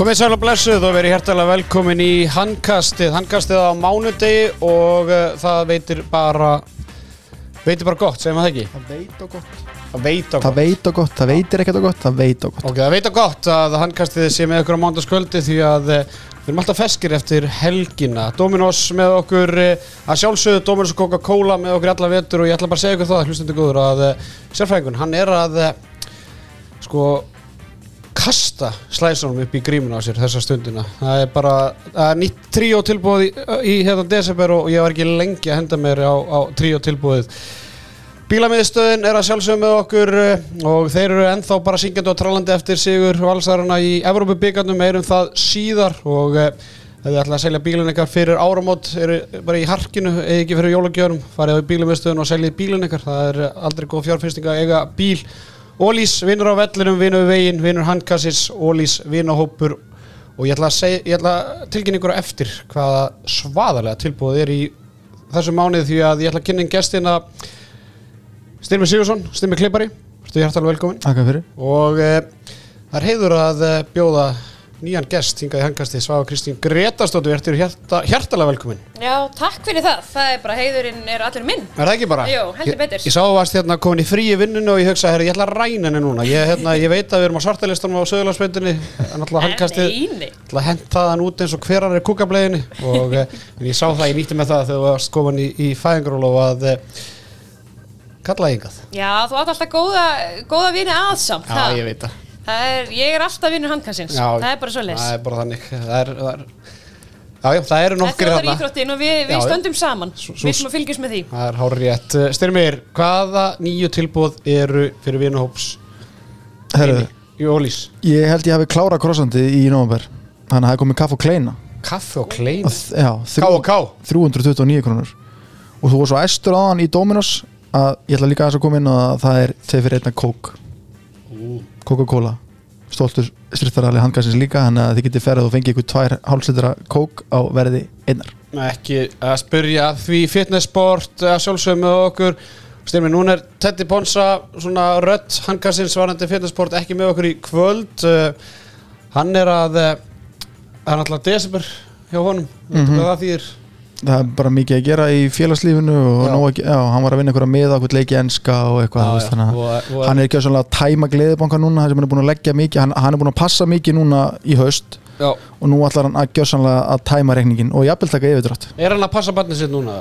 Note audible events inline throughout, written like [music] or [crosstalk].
Komið sæl og blessuð og verið hjertalega velkomin í handkastið. Handkastið á mánudegi og uh, það veitir bara, veitir bara gott, segjum við það ekki? Það veit og gott Það veit Það gott. veit og gott, það veitir ekkert og gott, það veit og gott Ok, það veit á gott að handkastið sé með okkur á mánudagskvöldi því að uh, við erum alltaf feskir eftir helgina. Dominos með okkur, uh, að sjálfsögðu Dominos og Coca-Cola með okkur alla vetur og ég ætla bara að segja ykkur það, hlustendur góður, að sérfræðingun, hann er að, sko, kasta slæsunum upp í grímuna á sér þessa stundina. Það er bara, það er nýtt tríó tilbúið í, í hérna desember og ég var ekki lengi að henda mér á, á tríó tilbúið Bílamiðstöðin er að sjálfsögum með okkur eh, og þeir eru ennþá bara syngjandi og trallandi eftir sigur valsarana í Evrópubíkarnum erum það síðar. Og ef þið ætla að selja bílun ykkar fyrir áramót eru bara í harkinu eða ekki fyrir jólagjörum farið á bílamiðstöðin og seljið bílun ykkar. Það er aldrei góð fjárfyrsting að eiga bíl Ólís vinnur á vellinum, vinnur veginn, vinnur handkassis, Ólís vinnahópur og ég ætla að, segja, ég ætla að tilkynna ykkur eftir hvaða svaðalega tilbúið er í þessu mánuð því að ég ætla að kynna inn gestina. Styrmi Sigursson, Styrmi Klippari, þú hjartalega velkomin Takk fyrir. Og e, það er heiður að e, bjóða nýjan gest hingað í handkasti Svafa Kristín Gretarsdóttur, ertu hjarta, hjartalega velkomin Já, takk fyrir það. Það er bara heiðurinn er allir minn. Er það ekki bara? Jú, heldur Ég- betur. Ég sá að varst hérna komin í fríi vinnunu og ég hugsa, herri, ég ætla að ræna henni núna ég, hérna, ég veit að við erum á svartalistanum á Söðurlandsbeitinni en alltaf ætla að henta það út eins og hverjar er kúkableiðinni og eh, ég sá það, ég nýtti með það þegar að eh, kalla yngað Já, þú átt alltaf góða, góða vini aðsamt. Já, það. ég veit Það er, ég er alltaf vinur handkansins. Já, það er bara svo leys. Það er bara þannig það er, það er, Já, já, það eru Þetta nokkri er þarna íþróttin og við, Já, við já. stöndum saman. Svo- svo- Við sem að fylgjast með því. Það er hár rétt Styrmir, hvaða nýju tilbúð eru fyrir vinuhóps Herru, í Ólís? ég held ég hafi klárað krossandi í nómber Þannig að það er komið kaff og kleina Kaffi og klein Og þ- Já, K og K 329 krónur Og þú var svo æstur hann í Dominos að ég ætla líka aðeins að koma inn að það er þeir fyrir einna kók Coca-Cola Stoltur styrtarali handgassins líka Þannig að þið getið ferðið og fengið ykkur tvær hálfsleitra kók á verði einnar ekki að spyrja því fitnessport að sjálfsögum með okkur Styrmi, núna er Teddy Ponsa svona rött hangarsins varandi fitnessport ekki með okkur í kvöld uh, hann er að það er náttúrulega desember hjá honum mm. -hmm. það þýr Það er bara mikið að gera í félagslífinu og Já. nóg já, hann var að vinna ykkur að miða okkur leiki enska og eitthvað þannig að og, og, hann er ekki að svona tæma gleðibanka núna hann er búin að leggja mikið, hann, hann er búin að passa mikið núna í haust já, og nú ætlar hann að gjörsanlega að tæma reikningin og jafnvel taka yfirdrátt. Er hann að passa barnið sitt núna?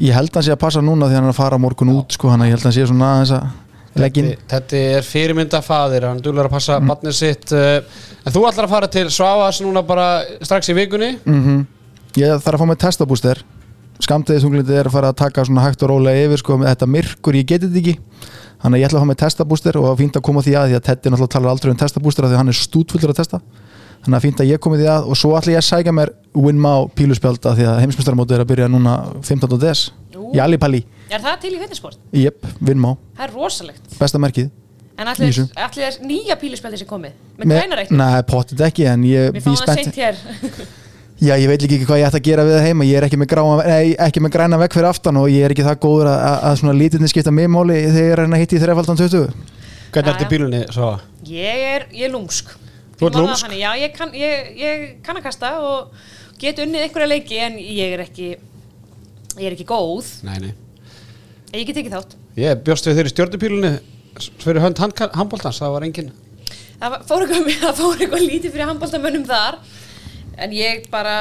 ég held að hann sé að passa núna því hann er að fara morgun út sko, hann ég held að hann sé svona að leggja inn. Þetta, er fyrirmynda faðir hann dúlar að passa mm. barnið sitt uh, en þú ætlar að fara til Svavas núna bara strax í vikunni. Mm ég þarf að fá mig testabúster skamtiðistunglindi er að fara að taka svona hægt og rólega yfir sko, með þetta myrkur, ég geti þetta ekki þannig að ég ætla að fá mig testabúster og fínt að koma því að því að Teddy náttúrulega talar aldrei um testabúster því hann er stútfullur að testa þannig að fínt að ég komi því að og svo ætla ég að sækja mér Winmá píluspjálda því að heimsmyndstarmóti er að byrja núna 15. des Ú. í Alipalli, Er það til í fitnessport? jöp, Winmá Það er rosalegt. besta merkið En allir, allir er nýja píluspjaldi sem komið? Með græna reikning? Nei, pottit ekki en ég, Við fáum það seint hér. [laughs] Já, ég veit líka ekki hvað ég ætti að gera við það heima ég er ekki með, gráma, nei, ekki með græna vekk fyrir aftan og ég er ekki það góður að, að, að svona lítinni skipta mig máli þegar ég er að hitta í þrefaldan 20 hvernig ertu bílunni Svava? Ég er, ég er lúmsk. Þú ert lúmsk? þannig, Já, ég kann, ég, ég kann að kasta og get unnið einhverja leiki en ég er ekki, ég er ekki góð. Nei, nei En Ég get ekki þátt. Ég bjóst við þeirri stjórnupílunni fyrir hönd handbóltans, það var engin Það var- fór eitthvað, [laughs] það fór eitthvað lítið fyrir handbóltamönnum þar en ég bara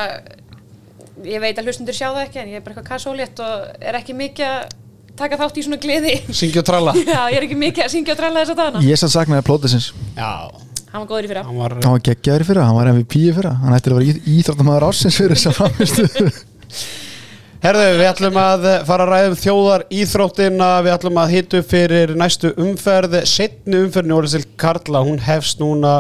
ég veit að hlustundur sjá það ekki en ég er bara eitthvað kassólétt og er ekki mikið að taka þátt í svona gleði. Syngi og tralla. [laughs] Já, ég er ekki mikið að syngja og tralla þess að dana Ég sann saknaði plótisins. Já, Hann var góður í fyrra. Hann var hann var geggjaður í fyrra, hann var MVP í fyrra. Hann ætti að vera í- íþróttamæður ásins fyrir þess að framistu [laughs] Herðu, við ætlum að fara að ræðum þjóðar íþróttina, við ætlum að hitu fyrir næstu umferð, setni umferðinu Ólisil Karla, hún hefst núna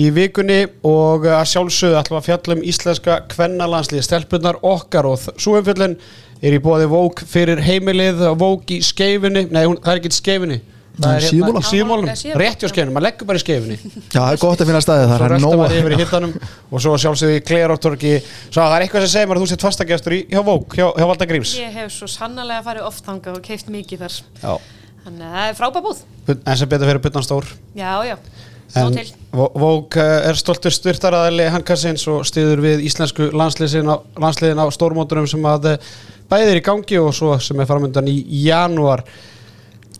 í vikunni og að sjálfsögðu ætlum að fjalla um íslenska kvennalandslið, stelpunar okkar. Og þ- sú umferðin er í bóði Vók fyrir heimilið, Vók í skeifinni, nei, hún, það er ekki í skeifinni, það er Síðumúla. síðmólum, Já, Síðumúla, rétt hjá skeifinni, maður leggur bara í skeifinni. Já, það er gott að finna staðið það er rölda nóg. maður yfir í að- hittanum og svo sjálfsögðu í Kleróttorki. Svo það er eitthvað sem segir mér að þú sett fastagestur í hjá Vók, hjá, hjá Valda Gríms. Ég hef svo sannarlega farið oft þangað og keift mikið þar. Já, Þannig að það er frábæð búð. En sem betur fyrir buttan stór. Já, já Vók eh, er stoltur styrtaraðali hankarsins og stiður við íslensku landsliðin á, á stórmóturum sem að eh, bæði er í gangi og svo sem er framöndan í janúar.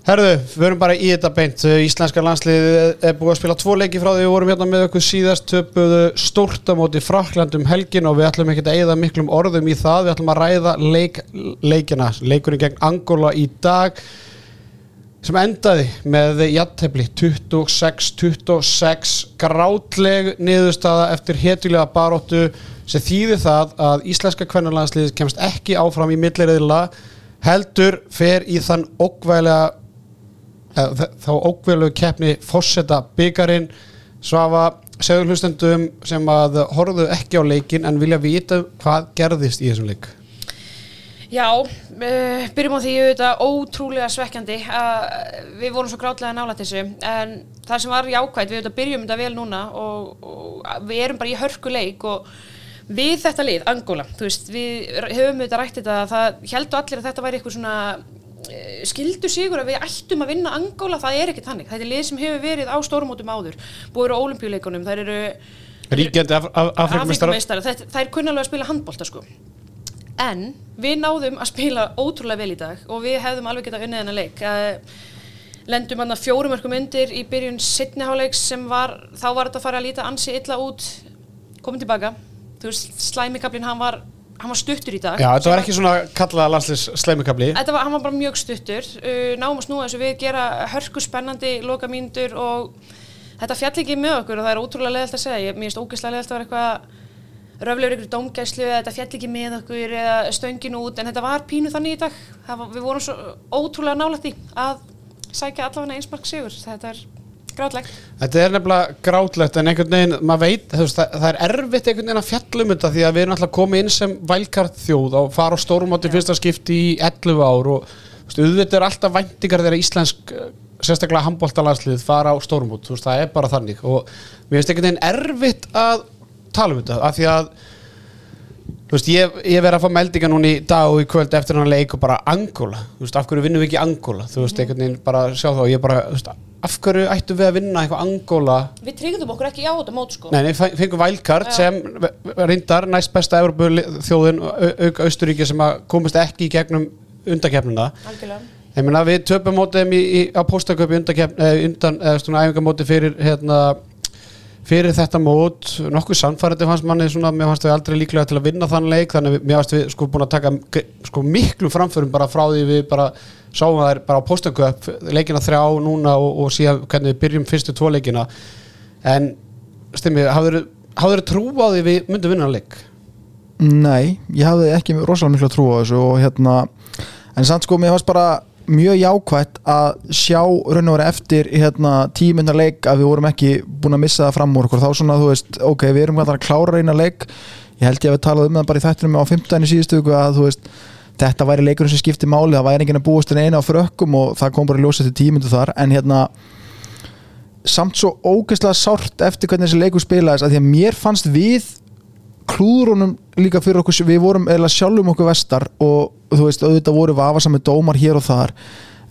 Herðu, við verum bara í þetta beint. Íslenska landsliðið er búið að spila tvo leiki frá því við vorum hérna með okkur síðast töpuðu stórt á móti Fraklandum helgin og við ætlum ekki að eigða miklum orðum í það. Við ætlum að ræða leik, leikina, leikurinn gegn Angola í dag sem endaði með jattefli 26-26 grátleg niðurstaða eftir hetulega baróttu sem þýðir það að íslenska kvennarlandslið kemst ekki áfram í milliriðla heldur fer í þann ókvælega eða, þá ókvæðlegu keppni fórseta byggarinn svafa segður hlustendum sem að horfðu ekki á leikin en vilja vita hvað gerðist í þessum leik Já, uh, byrjum á því auðvitað ótrúlega svekkjandi að við vorum svo grátlega nálægt þessu en það sem var jákvægt, við auðvitað byrjum þetta vel núna og, og við erum bara í hörku leik og við þetta lið, Angola, þú veist, við höfum auðvitað rætt þetta, það heldur allir að þetta væri eitthvað svona eh, skildu sigur að við ættum að vinna Angola, það er ekki þannig, þetta er lið sem hefur verið á stórmótum áður, búið á olimpíuleikunum, þær eru Ríkjandi af, af, Afrikumeistar Afrikumeistara, það, það er kunnalega að spila handbólta sko en við náðum að spila ótrúlega vel í dag og við hefðum alveg getað unnið hennar leik. Uh, lendum hann að fjórum örkum undir í byrjun setniháleiks sem var, þá var þetta að fara að líta ansi illa út. Komin tilbaka. Þú veist, slæmikablin hann var hann var stuttur í dag. Já, þetta var ekki svona kallaða landslis sleimikabli Þetta var, hann var bara mjög stuttur, uh, náum að snúa þessu við, gera hörku spennandi loka mínútur og þetta fjall ekki með okkur og það er ótrúlega leðalt að segja, ég, mér finnst ógeðslega leðalt að vera eitthvað röflegur ykkur dómgæslu eða þetta fjall ekki með okkur eða stöngin út en þetta var pínu þannig í dag, það við vorum svo ótrúlega nálægt í að sækja allavega einsmark sigur, þetta er grátlegt. Þetta er nefnilega grátlegt en einhvern veginn, maður veit, það, það er erfitt einhvern veginn að fjallum þetta því að við erum alltaf komið inn sem vælkart þjóð og fara á stórmáti fyrsta skipti í 11 ár og auðvitað er alltaf væntingar þegar íslensk eh, sérstaklega handbóltalandslið fara á stórmót, þú veist, það er bara þannig. Og mér finnst einhvern veginn erfitt að tala um þetta, af því að veist, ég, ég verið að fá meldinga núna í dag og í kvöld eftir hann leik og bara Angola, þú veist, af hverju vinnum við ekki Angola, þú veist, einhvern veginn bara sjá þá, ég bara, þú veist, af hverju ættum við að vinna eitthvað Angola Við tryggðum okkur ekki á þetta mót sko. Nei, fe- fengum vælkart Já. sem reyndar næst besta þjóðin auk Austuríki sem að komast ekki í gegnum undakefnuna Algjörlega. ég meina við töpum mótið þeim í, í, á póstaköpi undan, undan eða svona æfingamóti fyrir hérna fyrir þetta mót, nokkuð sannfærandi fannst manni svona, mér fannst við aldrei líklega til að vinna þann leik, þannig mér fannst við sko búin að taka sko miklu framförum bara frá því við bara sáum það er bara á póstaköp, leikina þrjá núna og, og síðan hvernig við byrjum fyrstu tvo leikina en stimmi, hafður trú á því við myndum vinna leik? Nei, ég hafði ekki rosalega miklu að trúa þessu og hérna en samt sko, mér fannst bara mjög jákvætt að sjá raun og vera eftir hérna tímynda leik að við vorum ekki búin að missa það fram úr okkur. Þá svona þú veist, ok, við erum alltaf að klára reyna leik. Ég held ég að við talaði um það bara í þættinum á 15. síðustu að þú veist þetta væri leikurinn sem skipti máli, það væri enginn að búast en eina á frökkum og það kom bara í ljósa til tímyndu þar. En hérna samt svo ógeðslega sárt eftir hvernig þessi leikur spilaðist að því að mér fannst við klúðrunum líka fyrir okkur við vorum eða sjálfum okkur vestar og þú veist auðvitað voru vafasami dómar hér og þar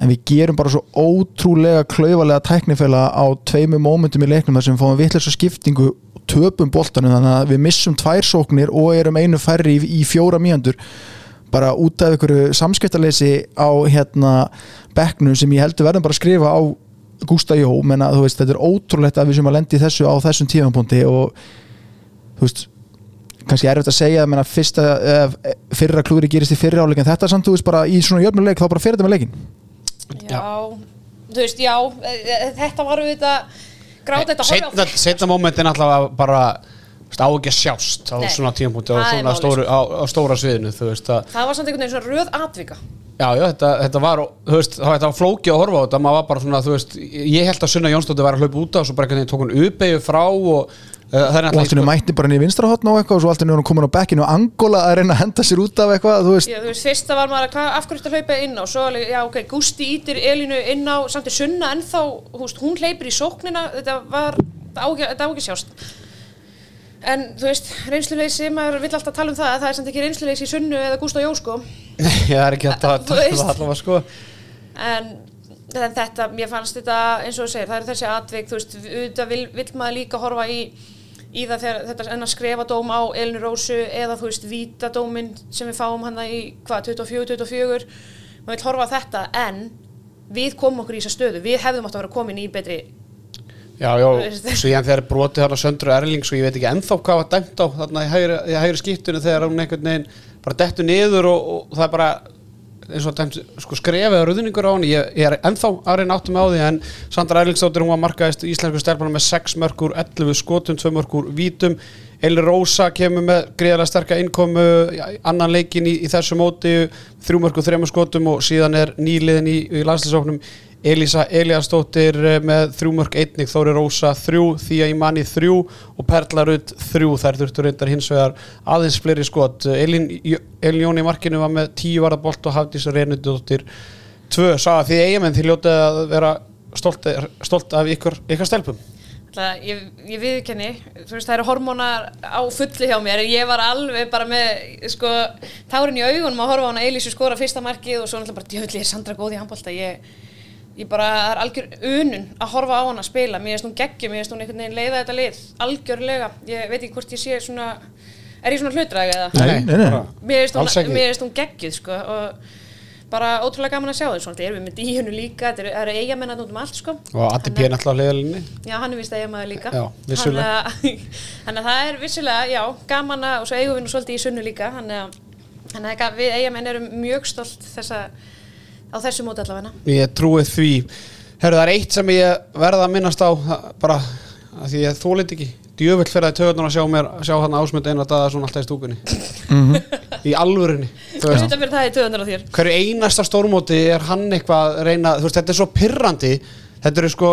en við gerum bara svo ótrúlega klaufalega tæknifæla á tveimu mómentum í leiknum þar sem við fáum vitlega skiptingu og töpum boltanum þannig að við missum tvær sóknir og erum einu færri í, í fjóra mínútur. Bara út af einhverju samskiptaleysi á hérna bekknum sem ég heldur verðum bara að skrifa á Gústa Jó, menna þú veist þetta er ótrúlegt að við sem að lendi þessu á þessum tímapunkti og þú veist kannski erfitt að segja menna, fyrsta, uh, fyrra klúri gerist í fyrra áleik en þetta samt, þú veist, bara í svona jöfnuleik þá bara fyrir þetta með leikin Já, þú veist, já, e, e, þetta var við þetta gráta þetta setna, setna momentin alltaf bara á ekki að sjást á Nei. svona tímapunkti á svona stóru, á, á stóra sviðinu veist að Það var samt einhvern veginn svona röð atvika. Já, já, þetta, þetta var, veist, það þetta var flóki að horfa á þetta, maður var bara svona, þú veist, ég held að Sunna Jónsdóttir var að hlaupa út á og svo bara einhvern veginn tók hún uppeyju frá og uh, það er og náttúrulega alltaf mætti bara niður vinstra hotna og eitthvað og svo alltaf niður komin á bekkinu og Angola að reyna að henda sér út af eitthvað þú veist, Já, þú veist, fyrsta var maður að hvað, af hverju þetta hlaupa inn á? Svo alveg, já, ok, Gústi ítir Elínu inn á samt er Sunna ennþá, þú veist, hún hleypir í sóknina. Þetta var, þetta á ekki, á að sjást en þú veist, reynsluleysi, maður vill alltaf tala um það það er samt ekki reynsluleysi í Sunnu eða Gústa Jó sko. [laughs] Ég er ekki að Þú það veist. allavega sko. En en þetta, mér fannst þetta eins og þú segir, það er þessi atvik þú veist, auðvitað vil, vill maður líka horfa í í það þegar þetta enn að skrefa dóm á Elinu Rósu eða þú veist vítadómin sem við fáum hann í hvað, 24-24 maður vill horfa á þetta en við komum okkur í þessa stöðu. Við hefðum átt að vera komin í betri Já, já, svo ég þegar brotið þarna Söndru Erlings og ég veit ekki ennþá hvað var dæmt á þarna í hægri, í hægri skiptunum þegar hún einhvern veginn bara dettur niður og, og það er bara eins og dæmt sko, skrefið rauðningur á hann. Ég, ég er ennþá að reyna áttum á því en Sandra Erlingsdóttir hún var markaðist íslensku stelpunum með 6 mörgur, 11 skotum 2 mörgur vítum Eli Rósa kemur með greiðarlega sterka innkomu annan leikin í, í þessu móti 3 mörgur, 3 skotum og síðan er nýliðin í, í landslisóknum Elísa Eliasdóttir eh, með þrjú mörg einnig, Þóri Rósa þrjú, Þía Imani þrjú og Perla Rutt þrjú, þær þurftur reyndar hins vegar aðeins fleiri skot. Elín, Elín Jón í markinu var með tíu varða bolt og Hafdís Reynudóttir tvö, sagði því eigamenn því ljótið að vera stolt, stolt af ykkur, ykkar stelpum Það, ég, ég viðkenni, þú veist það eru hormónar á fulli hjá mér ég var alveg bara með sko, tárin í augunum að horfa á hana Elísu skora fyrsta markið og svo náttúrulega bara djöfli er Sandra góð í handbólta ég, ég bara, það er algjör unun að horfa á hana að spila, mér finnst hún geggjum mér finnst hún einhvern veginn leiða þetta lið, algjörlega ég veit ekki hvort ég sé svona er ég svona hlutræg eða? Nei, nei, nei. mér Alls hún, ekki. mér finnst hún geggjuð sko, og bara ótrúlega gaman að sjá þau. Svona, erum við með díunu líka, það eru eigamenn að út um allt sko. Og Addi P. náttúrulega á leiðalinni Já, hann er vist eiginmaður líka. Já, vissulega. Þannig [laughs] að- Þannig að það er vissulega, já, gaman að og svo eigum við nú svolítið í sunnu líka. Þannig að, að við eigamenn erum mjög stolt þessa, á þessu móti allavega. Ég trúi því. Herru, það er eitt sem ég verða að minnast á bara að því ég þólið ekki. Djöfull fyrir að töðunar að sjá mér sjá hann að daða svona alltaf [laughs] í þér. Hverju einasta stórmóti er hann eitthvað að reyna, veist, þetta er svo pirrandi. Þetta eru sko,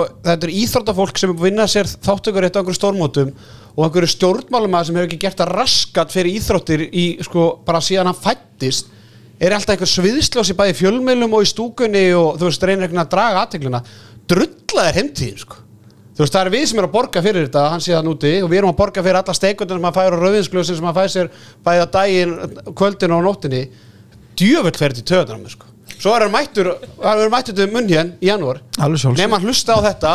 sem er búið að vinna sér þáttökur eitt á einhverju stórmótum og einhverju stjórnmálum sem hefur ekki gert að raskat fyrir íþróttir í sko, bara síðan hann fættist er alltaf einhver sviðslós í bæði fjölmiðlum og í stúkunni og þú veist, reynir veginn að draga aðteglina drulla er heimtíðin sko Þú veist, það er við sem erum að borga fyrir þetta, hann sé það núti og við erum að borga fyrir alla steikundar sem maður fær á rauðinsgljósin sem maður fær sér bæði að daginn, kvöldin og nóttinni djöfull fyrir til töðunar með sko. Svo er hann mættur, hann er mættur til munn hér í janúar, nema hann hlusta á þetta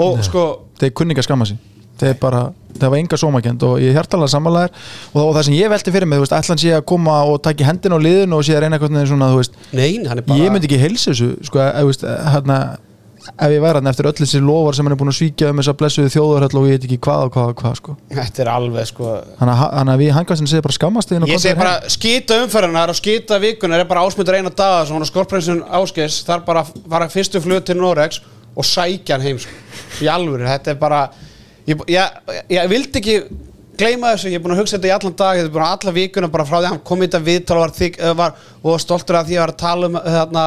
og sko, þeir kunni ekki að skamma sín þeir bara, það var enga sómakend og ég er hjartalega sammálaðir og, það- og það sem ég velti fyrir mig, þú veist, ætlan sé að koma og taki hendin á liðinu og sé að reyna eitthvað svona, þú veist, nein, hann er bara ég myndi ekki heilsa þessu, sko, þú veist, hérna ef ég væri hann eftir öll þessi lofar sem hann er búin að svíkja um þessa blessuðu þjóðarhöll og ég veit ekki hvað og hvað og hvað, sko. Þetta er alveg sko. Þannig að, að við hangast segir bara skammast Ég þér bara, skýta umferðinar og skýta vikunar er bara ásmyndur eina daga sem hann á skorprinsun áskers þarf bara að fara fyrstu flug til Norex og sækja hann heim sko. í alvöru, þetta er bara ég, ég, ég vildi ekki gleyma þessu, ég er búin að hugsa þetta í allan dag þetta er búin að alla vikuna bara frá því að hann kom í þetta viðtal og var, eh, var, og var stoltur af því að var að tala um þarna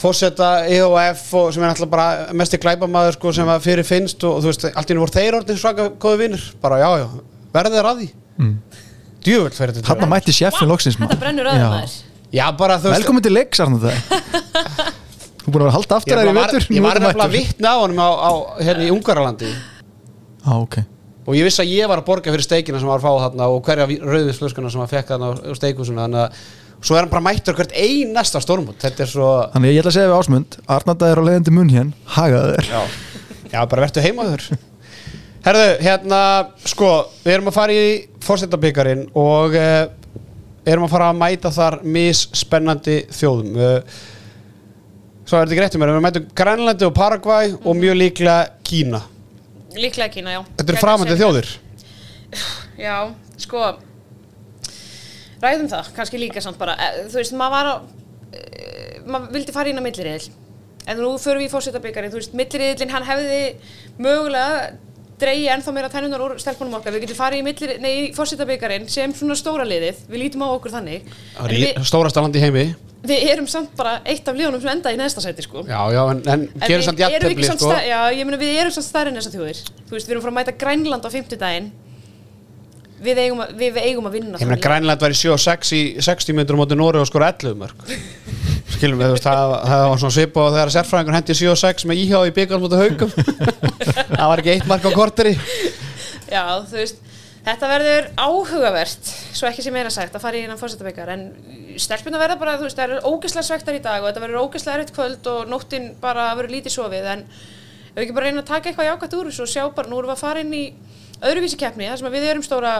fórseta EOF og sem er alltaf bara mesti glæpamaður sko, sem að fyrir finnst og, og þú veist, allt í nú voru þeir orðin svaka góði vinnur, bara já, já verðið er að því. Mm. djúvöld fyrir þetta Þarna mætti sjeffin loksins Þetta maður. brennur þú veist Velkomin til leiks, Arnur það [laughs] Þú búin að vera að halda aftur Ég þær í var, vetur. ég var nefnilega mættur. vittna á honum á, á, hérna í Ungarlandi Á, ok. Og ég vissi að ég var að borga fyrir steikina sem var að fá þarna og hverja rauðinsflöskuna sem var fekk þarna á steikúsuna þannig að svo er hann bara mættur hvert einasta stormut þetta er svo Þannig ég ætla að segja við Ásmund Arnarda er á leiðandi munn hér Hagaðu þér. Já, já bara verður heima þur Herðu, hérna sko, við erum að fara í fórsetabikarin og uh, erum að fara að mæta þar misspennandi þjóðum. Uh, svo er þetta greitt um mér, við mætum Grænlandi og Paraguay og mjög líklega Kína. Líklega Kína, já. Þetta eru Gæti framandi segja. þjóðir. Já, sko Ræðum það, kannski líka samt bara eh, Þú veist, maður var á eh, maður vildi fara inn á milliriðil en nú förum við í fórsetabikarin þú veist, milliriðilin hann hefði mögulega dreigi ennþá meira tennunar úr stelpunum okkar, við getum farið í, í fórsetabikarin sem svona stóra liðið, við lítum á okkur þannig. Stórasta land í heimi. Við erum samt bara eitt af liðunum sem enda í neðsta sæti sko. Já, já, en, en En við samt samt sko. Já, ég meina við erum samt stærri en þessar þjóðir. Þú veist, við erum frá að mæta Grænland á fimmtudaginn Við eigum að, við, eigum að vinna Ég meina. Grænland var í 7 og 6 í 60 minnur móti Nóri og skor 11 mörg Skilum við, það, það var svona svip og þegar sérfræðingur hendi 7 og 6 með íhjá í byggjum móti haugum [laughs] Það var ekki eitt mark á korteri. Já, þú veist Þetta verður áhugavert, svo ekki sem meira sagt, að fara í innan fórsetabekar, en stelpuna verða bara, þú veist, það eru ógeðslega svektar í dag og þetta verður ógeðslega erfitt kvöld og nóttin bara verður lítið sofið, en við ekki bara reyna að taka eitthvað jákvæmt úr þessu og sjá bara, nú erum við að fara inn í öðruvísi keppni, þar sem að við erum stóra,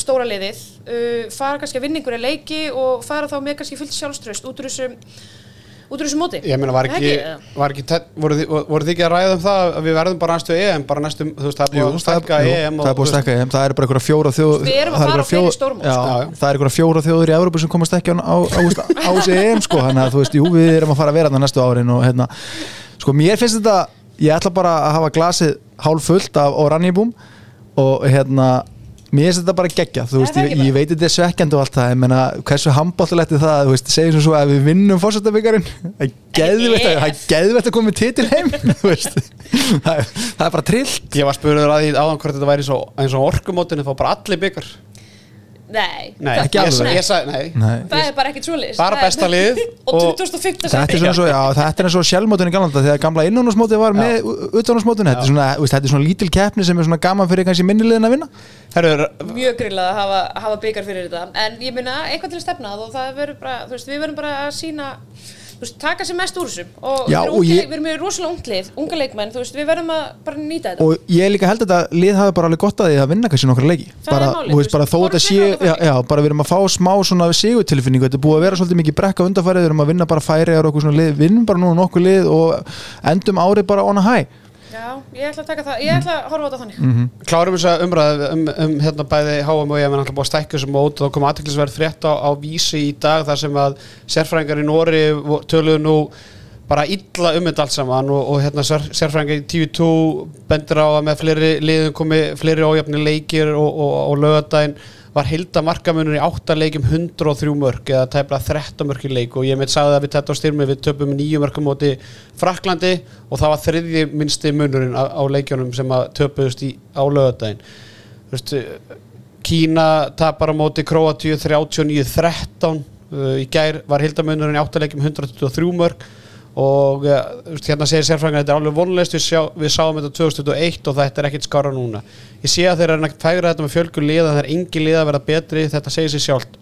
stóra liðið, uh, fara kannski að vinna einhverja leiki og fara þá með kannski fullt sjálfströst út úr þessu, út úr þessu móti. Ég meina, var ekki, var ekki voru, þið, voru þið ekki að ræða um það að við verðum bara næstu EM, bara næstu, þú veist, það er Jú, búið að stækka jú, EM það er búið að stækka EM, það er bara einhverja fjóra þjóð Við erum að það er fara á fleiri stórmót, sko. Það er einhverja fjóra þjóður í Európa sem komast ekki á, á, þessi EM sko, þannig að þú veist, jú, við erum að fara að vera þarna næstu árin og hérna, sko, mér finnst þetta ég ætla bara að hafa glasið hálf fullt af orannibúm og hérna mér finnst þetta bara geggja, þú veist, það ég, ég veit þetta er svekkjandi og allt það, ég menna hversu handbóltilegt er það, þú veist, segjum sem svo að við vinnum fórsetabíkarinn, það er geðvett að, það er geðvett að koma með titil heim [laughs] þú veist, það er, það er bara trillt. Ég var spurður að því áðan hvort þetta væri svo, eins og orkumótinu, þá bara allir byggar Nei, Nei, Ekki ég, alveg. sa- ég sagði, nei, Nei. það er bara ekkert svoleiðis. Bara Það er- besta liðið og og- 2005. Þetta er svona svo, já, þetta er eins og sjálfmótun í galanda þegar gamla innanúsmótið var með utanúsmótun, þetta er svona, þú veist, þetta er svona lítil keppni sem er svona gaman fyrir kannski minnilegin að vinna herru, mjög grillað að hafa, hafa byggar fyrir þetta en ég minna eitthvað til að stefna það verður bara, þú veist, við verðum bara að sína veist, taka sér mest úr þessum og Já, við, og ég- við erum með rosalega unglið, unga leikmenn þú veist, við verðum að bara nýta þetta og ég líka held að þetta lið hafi bara alveg gott að því að vinna kannski nokkra leiki Það er bara, málið, þú veist, bara þó fórum þetta sé á já, þannig. já, bara við erum að fá smá svona sigurtilfinningu, þetta er búið að vera svolítið mikið brekka undarfærið, við erum að vinna bara færi og okkur svona lið, vinnum bara núna nokkuð lið og endum árið bara on a high já, ég ætla að taka það, ég ætla að horfa á þetta þannig Mhm. klárum þess að umræða um, um hérna bæði HM og EM en alltaf búið að stækka þessu mót og þá kom aðteklisverð frétt á, á vísi í dag þar sem að sérfræðingar í Nóri töluðu nú bara illa um þetta allt saman og, og hérna sér, sérfræðingar í TV2 bendur á að með fleiri liðum komi fleiri ójafni leikir og, og, og lögadaginn var hilda markamunur í 8 leikim 103 mörg eða tæpla 13 mörg í leik og ég meitt sagði að við þetta á styrmi við töpum 9 mörgum móti Fraklandi og það var þriðji minnsti munurinn á, á leikjónum sem að töpuðust í, á lögadaginn Þú veist, Kína tapar á móti Króatíu 39-13 uh, í gær var hildamunurinn í 8 leikim 123 mörg og veist, hérna segir sérfræðingar þetta er alveg vonleist, við, sjá, við sáum þetta 2021 og þetta er ekkit skára núna. Ég sé að þeir eru nægt fægra þetta með fjölgur liða það er engi liða að vera betri, þetta segir sér sjálft.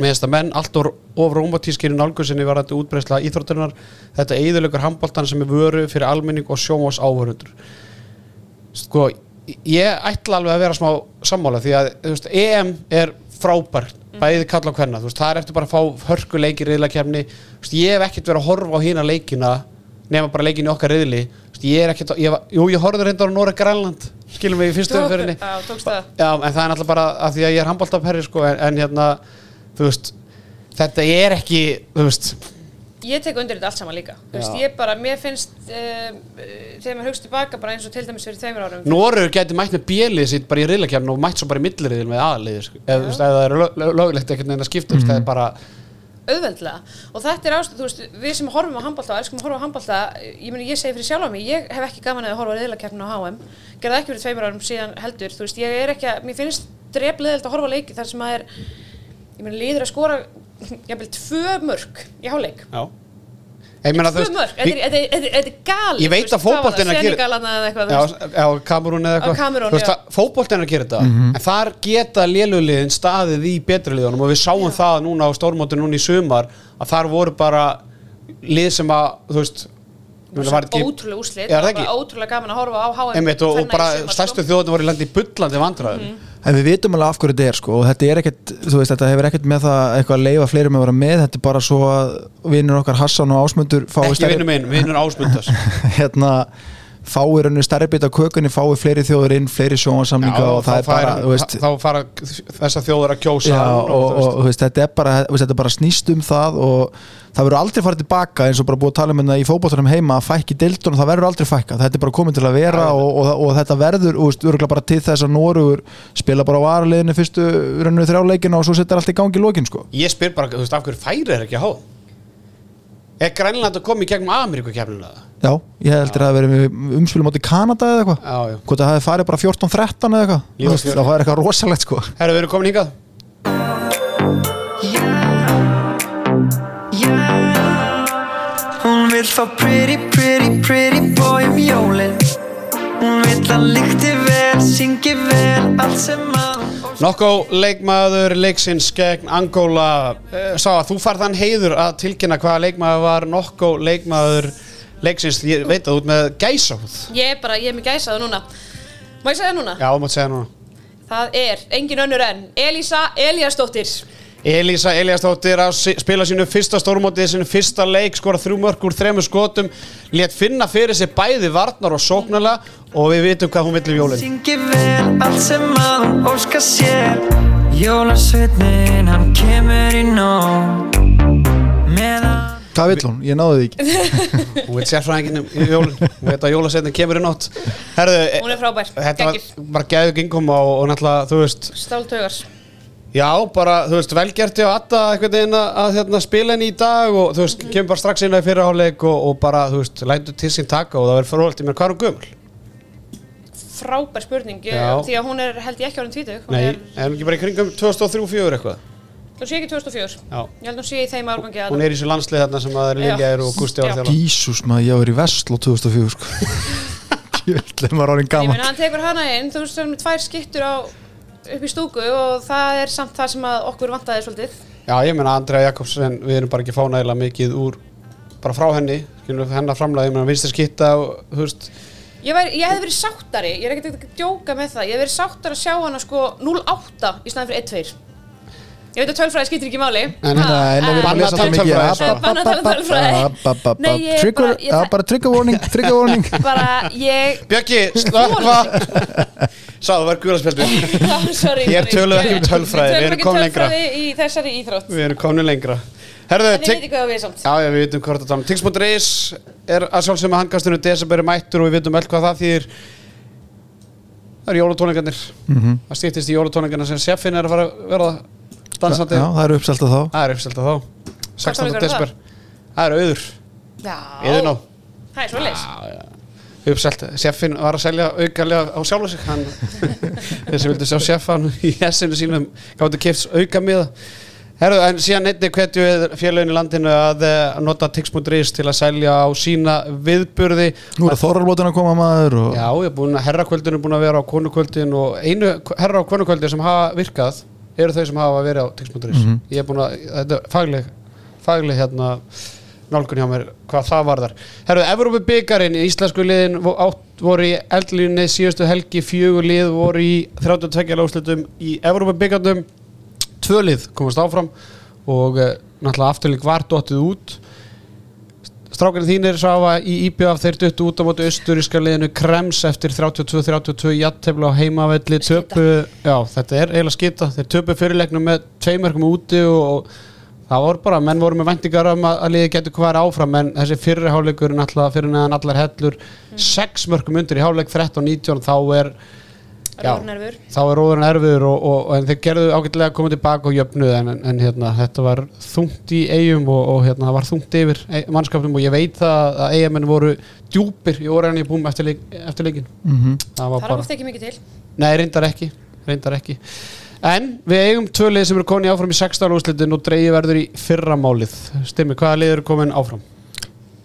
Með þess að menn allt of, of romantískir í nálgusinni var þetta útbreysla íþróttunar þetta eðurlegur handbóltan sem er vöru fyrir almenning og sjónvás áhörundur sko, ég ætla alveg að vera smá sammála því að veist, EM er frábært bæði kalla á hvenna, það er eftir bara að fá hörku leiki riðlakefni, ég hef ekkert verið að horfa á hína leikina nema bara leikin í okkar riðli, ég er ekkert jú, ég horfði reyndar á Nóra Grænland skilum við í fyrstu umfyrinni Já, en það er náttúrulega bara að því að ég er handbóltaperri sko, en, en hérna, þú veist þetta er ekki, þú veist Ég tek undir þetta allt saman líka. Þú veist, ég bara, mér finnst um, þegar maður hugst tilbaka bara eins og til dæmis fyrir tveimur árum. Norður gæti mætt með bjelið sitt bara í riðlakefni og mætt svo bara í milliriðil með aðliði sko. eða þú veist, ef það er lög- lög- löglegt ekkert neina að skipta mm. það er bara, auðveldlega. Og þetta er ástæð, þú veist, við sem horfum á handbólta og elskum að horfa á handbólta, ég meni ég segi fyrir sjálf á mig, ég hef ekki gaman að horfa á reyðlakeppninu á HM, gerði það ekki fyrir tveimur árum síðan heldur, þú veist, ég er ekki að, mér finnst drefleðild að horfa leiki þar sem að er ég meni líður að skora jafnvel tvö mörg í hálfleik. Já. Ég meina þú tvö mörg, þetta er- þetta er- þetta er- þetta er galið Ég veit að fótboltinn hvað var að gera- Senegalana eða eitthvað, þú Já, veist. já, Kamerún eða eitthvað. Á já. Fótboltinn er að gera þetta. En þar geta léluliðin staðið í betri liðunum. Og við sáum það núna á stórmóti núna í sumar Að þar voru bara lið sem að Þú veist meni, var ekki- ótrúlega Já, er var ótrúlega gaman að horfa á HM Einmitt, og, í bara sumar, sko. stærstu þjóðin voru í landi bullandi vandræðum En við vitum alveg af hverju þetta er sko og þetta er ekkert, þú veist, þetta hefur ekkert með það eitthvað að leifa fleiri með að vera með, þetta er bara svo að vinnur okkar Hassan og Ásmundur Ekki vinnur minn, vinnur ásmundas [laughs] hérna fái rauninu stærri bit af kökunni, fái fleiri þjóður inn, fleiri sjónsamninga og það er bara, þú veist Þá fara þessar þjóður að kjósa Já, og, og, og, þú veist, þetta, er bara, veist, þetta bara snýst um það og það verður aldrei farið tilbaka eins og bara búið að tala um þetta í fótballtunum heima að fækki deildun og það verður aldrei fækka þetta er bara komin til að vera og, og, og þetta verður, örgulega bara til þess að Norugur spila bara á varaliðinu fyrstu rauninu þrjáleikina og svo setjar allt í gangi í lokin sko. Ég spyr bara, þú veist, af hverju færi er ekki að há Er Grænland að koma í gegnum Ameríku kemnilega? Já, ég heldur að það verið með umspilum átti Kanada eða eitthvað. Hvort það hefði farið bara 14-13 eða eitthvað. Það var eitthvað rosalegt sko. Herru, við erum komin hingað. Hún vill fá pretty, pretty, pretty boy um jólin. Hún vill að lykti vel, syngi vel, allt sem að Nokko leikmaður leiksins gegn Angola uh, Sá að þú farð þann heiður að tilkynna hvaða leikmaður var. Nokko leikmaður leiksins Ég veit að þú ert með gæsáð Ég er bara, ég er með gæsaðu núna. Má ég segja núna? Já, þú mátt segja núna. Það er engin önnur en Elísa Elíasdóttir. Elísa Eliasdóttir að spila sínu fyrsta stórmótið, sínu fyrsta leik skora þrjú mörg úr þremur skotum létt finna fyrir sig bæði varnar og sóknarlega og við vitum hvað hún vill í jólinn syngi vel allt sem að hún óska sér. Jólasveitnin, hann kemur í nóg Hvað vill hún? Ég náði því ekki [laughs] hún vill sérfræðingin í jólinn hún veit að jólasetnin kemur í nótt Herðu, Hún er frábær, þetta var geggjuð. bara gæðu gengum og, og náttúrulega, þú veist Stáltaugars Já, bara, þú veist, velgerti á Atta eitthvað inn að, að hérna, spila henni í dag og þú veist, kemur bara strax inn á í fyrirháleik og, og bara, þú veist, lætur til sín taka og það verður frólægt, ég meina, hvað er hún gömul? Frábær spurning Já. Því að hún er, held ég ekki árið tvítug Hún Nei, er, er hún ekki bara í kringum 2003-2004 eitthvað? Hún sé ekki 2004 Já, Ég held hún sé í þeim árgangi að hún er í þessu landslið þarna sem að það er. Lilja og Gusti var Já. þjálfa Jísus maður, ég var í Vestló 2004 sko. [laughs] Jöfnlega maður Ég gaman meina, hann tekur hana inn, þú veist, hann er með tvær skittur á upp í stúku og það er samt það sem að okkur vantaði svolítið. Já, ég meina, Andrea Jakobsen, við erum bara ekki fánægilega mikið úr, bara frá henni, skilur hennar framlega, ég meina, vinstri skitta og, þú veist, Ég, væri, ég hefði verið sáttari, ég er ekkert að djóka með það Ég hefði verið sáttari að sjá hana sko 0-8 í staðan fyrir 1-2 Ég veit að tölfræði skiptir ekki máli. Við erum að Banna tölfræði, Banna tölfræði. bara- trigger warning Trigger warning. [laughs] Bara ég Björki, slöppa Sá, það var guðarspjöldu [laughs] Ég sorry. töluðu ekki um tölfræði, við Við erum komin lengra. Við erum komin lengra. Herðu, En ég tigg- veit ekki hvað við samt? Já, já, við vitum hvort að tala um Tix.is er að sjálfsögum að hangastinu desember er mættur og við vitum öll hvað það þýðir. Það eru jólatóningarnir Mhm. Það stýttist í jólatóningarna sem seffin er að fara að verða dansandi. Já, það eru uppselt að þá. Það er uppselt að þá 16. tónleikar eru desember. Það er auður. Já, Eður ná það er svolítið Já, já. Uppselt, seffin var að selja aukalega á sjálfu sig. Hann, [laughs] þessi vildi sjá seffan í hessinu sínum gáttu kifts auka miða Herðu, en síðan einnig hvetju félagin í landinu að eh, nota tix.is til að selja á sína viðburði. Nú er Þorralbótin að koma maður og Já, ég er búin að herrakvöldin er búin að vera á konukvöldin og einu herra á konukvöldin sem hafa virkað eru þau sem hafa verið á tix.is Ég er búin að, þetta er fagleg fagleg hérna nálgun hjá mér hvað það varðar. Herru, Evrópu byggarinn í íslensku liðin voru í eldlínni síðustu helgi. Fjögur lið voru í 32 láslutum í Evrópu byggarnum tvö lið komast áfram og uh, náttúrulega afturlík var dottið út Strákarnir þínir sáfa í IBF þeir duttu út á móti austuríska liðinu Krems eftir 32-32 jattefla á heimavelli töpu, já þetta er eiginlega skita, þeir töpu fyrirleiknum með tveimörkum úti og, og það voru bara, menn voru með væntingar um að, að liði getur hvað áfram en þessi fyrri háleikur er náttúrulega fyrir neðan allar hellur. Sex mörkum undir í háleik 13-19 þá er Já. Rórnerfur þá er róðurinn erfiður og, og, og en þeir gerðu ágætlega að koma tilbaka og jöfnuð en, en, en hérna, þetta var þungt í eigum og, og hérna, það var þungt yfir ei- mannskapnum og ég veit það að eigamenn voru djúpir í orðinni búum eftir, leik, eftir leikin Mhm. það var Það er bara, oft ekki mikið til nei reyndar ekki reyndar ekki en við eigum tvö lið sem eru komin í áfram í 16 úrslitin og dreigi verður í fyrramálið Stimmi, hvaða lið eru komin áfram?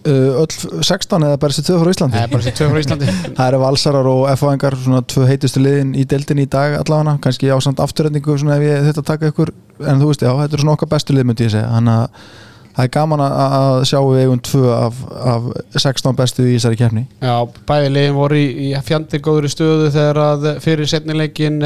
Uh, Öll 16 eða bara þessi tvö frá Íslandi? Nei, bara þessi tvö frá Íslandi. [laughs] Það eru valsarar og FO-engar svona tvö heitustu liðin í deildin í dag allavega. Kannski ásamt afturrendingu svona ef ég þetta taka ykkur. En þú veist já, þetta er svona okkar bestu lið myndi ég segja. Þannig að það er gaman að- sjá við eigum tvö af, af 16 bestu í þessari kefni Já, bæði liðin voru í, í fjandi góðri stöðu þegar að fyrir setnileikin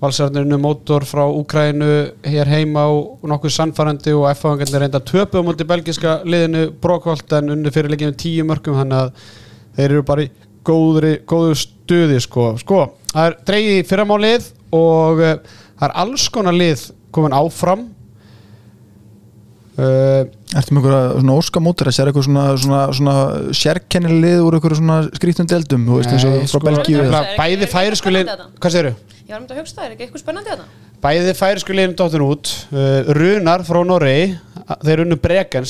valsarnirinu mótor frá Úkrænu hér heima og nokkuð sannfærandi og F-fangarnir reynda töpu á móti belgiska liðinu Brokholt en unni fyrir leikinu tíu mörgum þannig að þeir eru bara í góðri, góðu stöði sko. sko, það er dreigið í fyrramálið og uh, það er alls konar lið komin áfram Ertu með einhverja svona óskamótur að sér eitthvað svona, svona, svona sérkennileg lið úr einhverju svona skrýttum deildum? Þú veist eins og frá sko, Belgíu bæði ekki- er færisku ekki lið spennandi þetta? hvað segirðu? Ég var um þetta að hugsa það, er ekki eitthvað spennandi þarna? Bæði færisku liðin dóttin út. Uh, Runar frá Noregi. Þeir unnu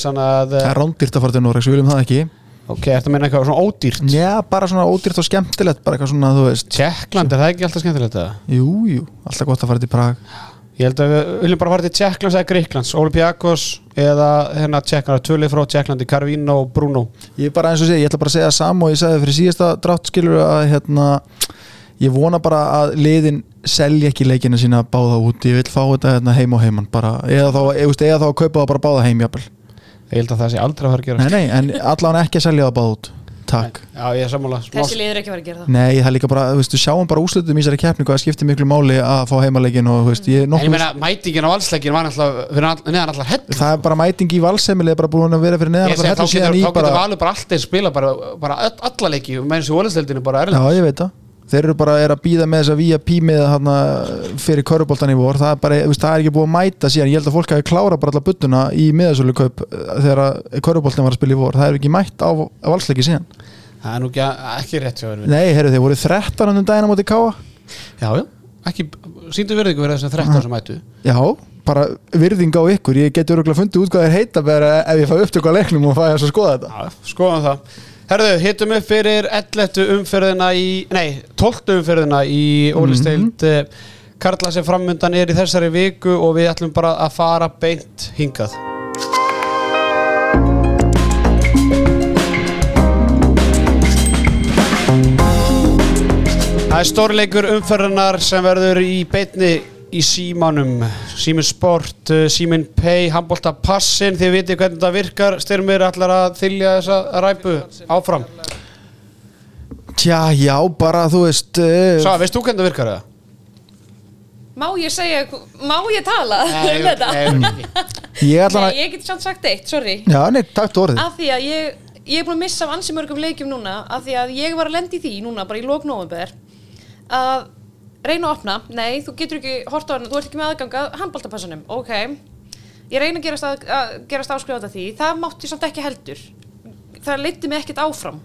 Þannig að Það er rándýrt að fara til Noregs, við viljum það ekki. Ok, þetta meina eitthvað svona ódýrt? Já, bara svona ódýrt og skemmtilegt bara eitthvað svona, þú veist. Tjekkland, er það ekki alltaf skemmtilegt að Ég held að við viljum bara fara til Tjekklands eða Gríklands Olympiakos eða hérna Tjekkland Tvölið frá Tjekklandi, Carvino og Bruno Ég er bara eins og segja, ég ætla bara að segja sam og ég sagði fyrir síðasta drátt skilur að hérna ég vona bara að liðin selja ekki leikina sína báða út. Ég vil fá þetta hérna heim og heimann bara, eða, þá, eða, eða, þá að kaupa það bara báða heim jafnvel. Ég held að það sé aldrei að fara að gera nei, nei, en allan ekki að selja það báða út takk. Já, ég er sammála. Þessi liður ekki að fara að gera það. Nei, það er líka bara, þú veist, við sjáum bara úslutum í þessari keppni hvað skiptir miklu máli að fá heimaleikin og, þú veist, ég er En ég nokkuð meina, mætingin á valsleikin var náttúrulega fyrir all- neðan allar hell Það er bara mæting í valsemili er bara búin að vera fyrir neðan allar í þá getur bara valur bara alltaf spila bara, bara öll- alla leiki með eins og ólisteldinu bara Já, erlend ég veit það Þeir eru bara er að býða með þess að VIP með hana, fyrir köruboltan í vor. Það er, bara, veist, það er ekki búið að mæta síðan. Ég held að fólk hafi klára bara alla buttuna í miðasölu kaup þegar köruboltan var að spila í vor. Það er ekki mætt á, á valsleiki síðan. Það er nú ekki, ekki rétt. Nei, heyrðu, þeir voru 13 um daginn á móti káa Já, já, ekki, síndu verðingu fyrir þessum 13 sem mætu Já, bara virðing á ykkur. Ég geti öruglega fundið út hvað þeir heita ef ég fæ upptöku á leiknum og fæ Herðu, hittum upp fyrir 11. umferðina í, nei, 12. umferðina í Ólisteild mm Karla sem framundan er í þessari viku og við ætlum bara að fara beint hingað Það er stórleikur umferðinar sem verður í beitni í símanum. Símin Sport, uh, Símin Pay, Hambolta Passin þið vitið hvernig það virkar. Styrmir allar að þylja þessa ræpu áfram. Tja, já, bara þú veist uh, Sá, veist þú hvernig það virkar það? Má ég segja, má ég tala um þetta? Ég ætla Nei, ég get samt sagt eitt, sorry. Já, nei, takk orðið. Af því að ég, ég er búin að missa af ansi mörgum leikjum núna Af því að ég var að lendi því núna, bara í lók november Að reyna að opna. Nei, þú getur ekki hort á hann, þú ert ekki með aðgang að handbóltapassanum Ok, ég reyna að gerast, að, að gerast áskrifað því. Það mátti samt ekki heldur. Það leiddi mig ekkert áfram.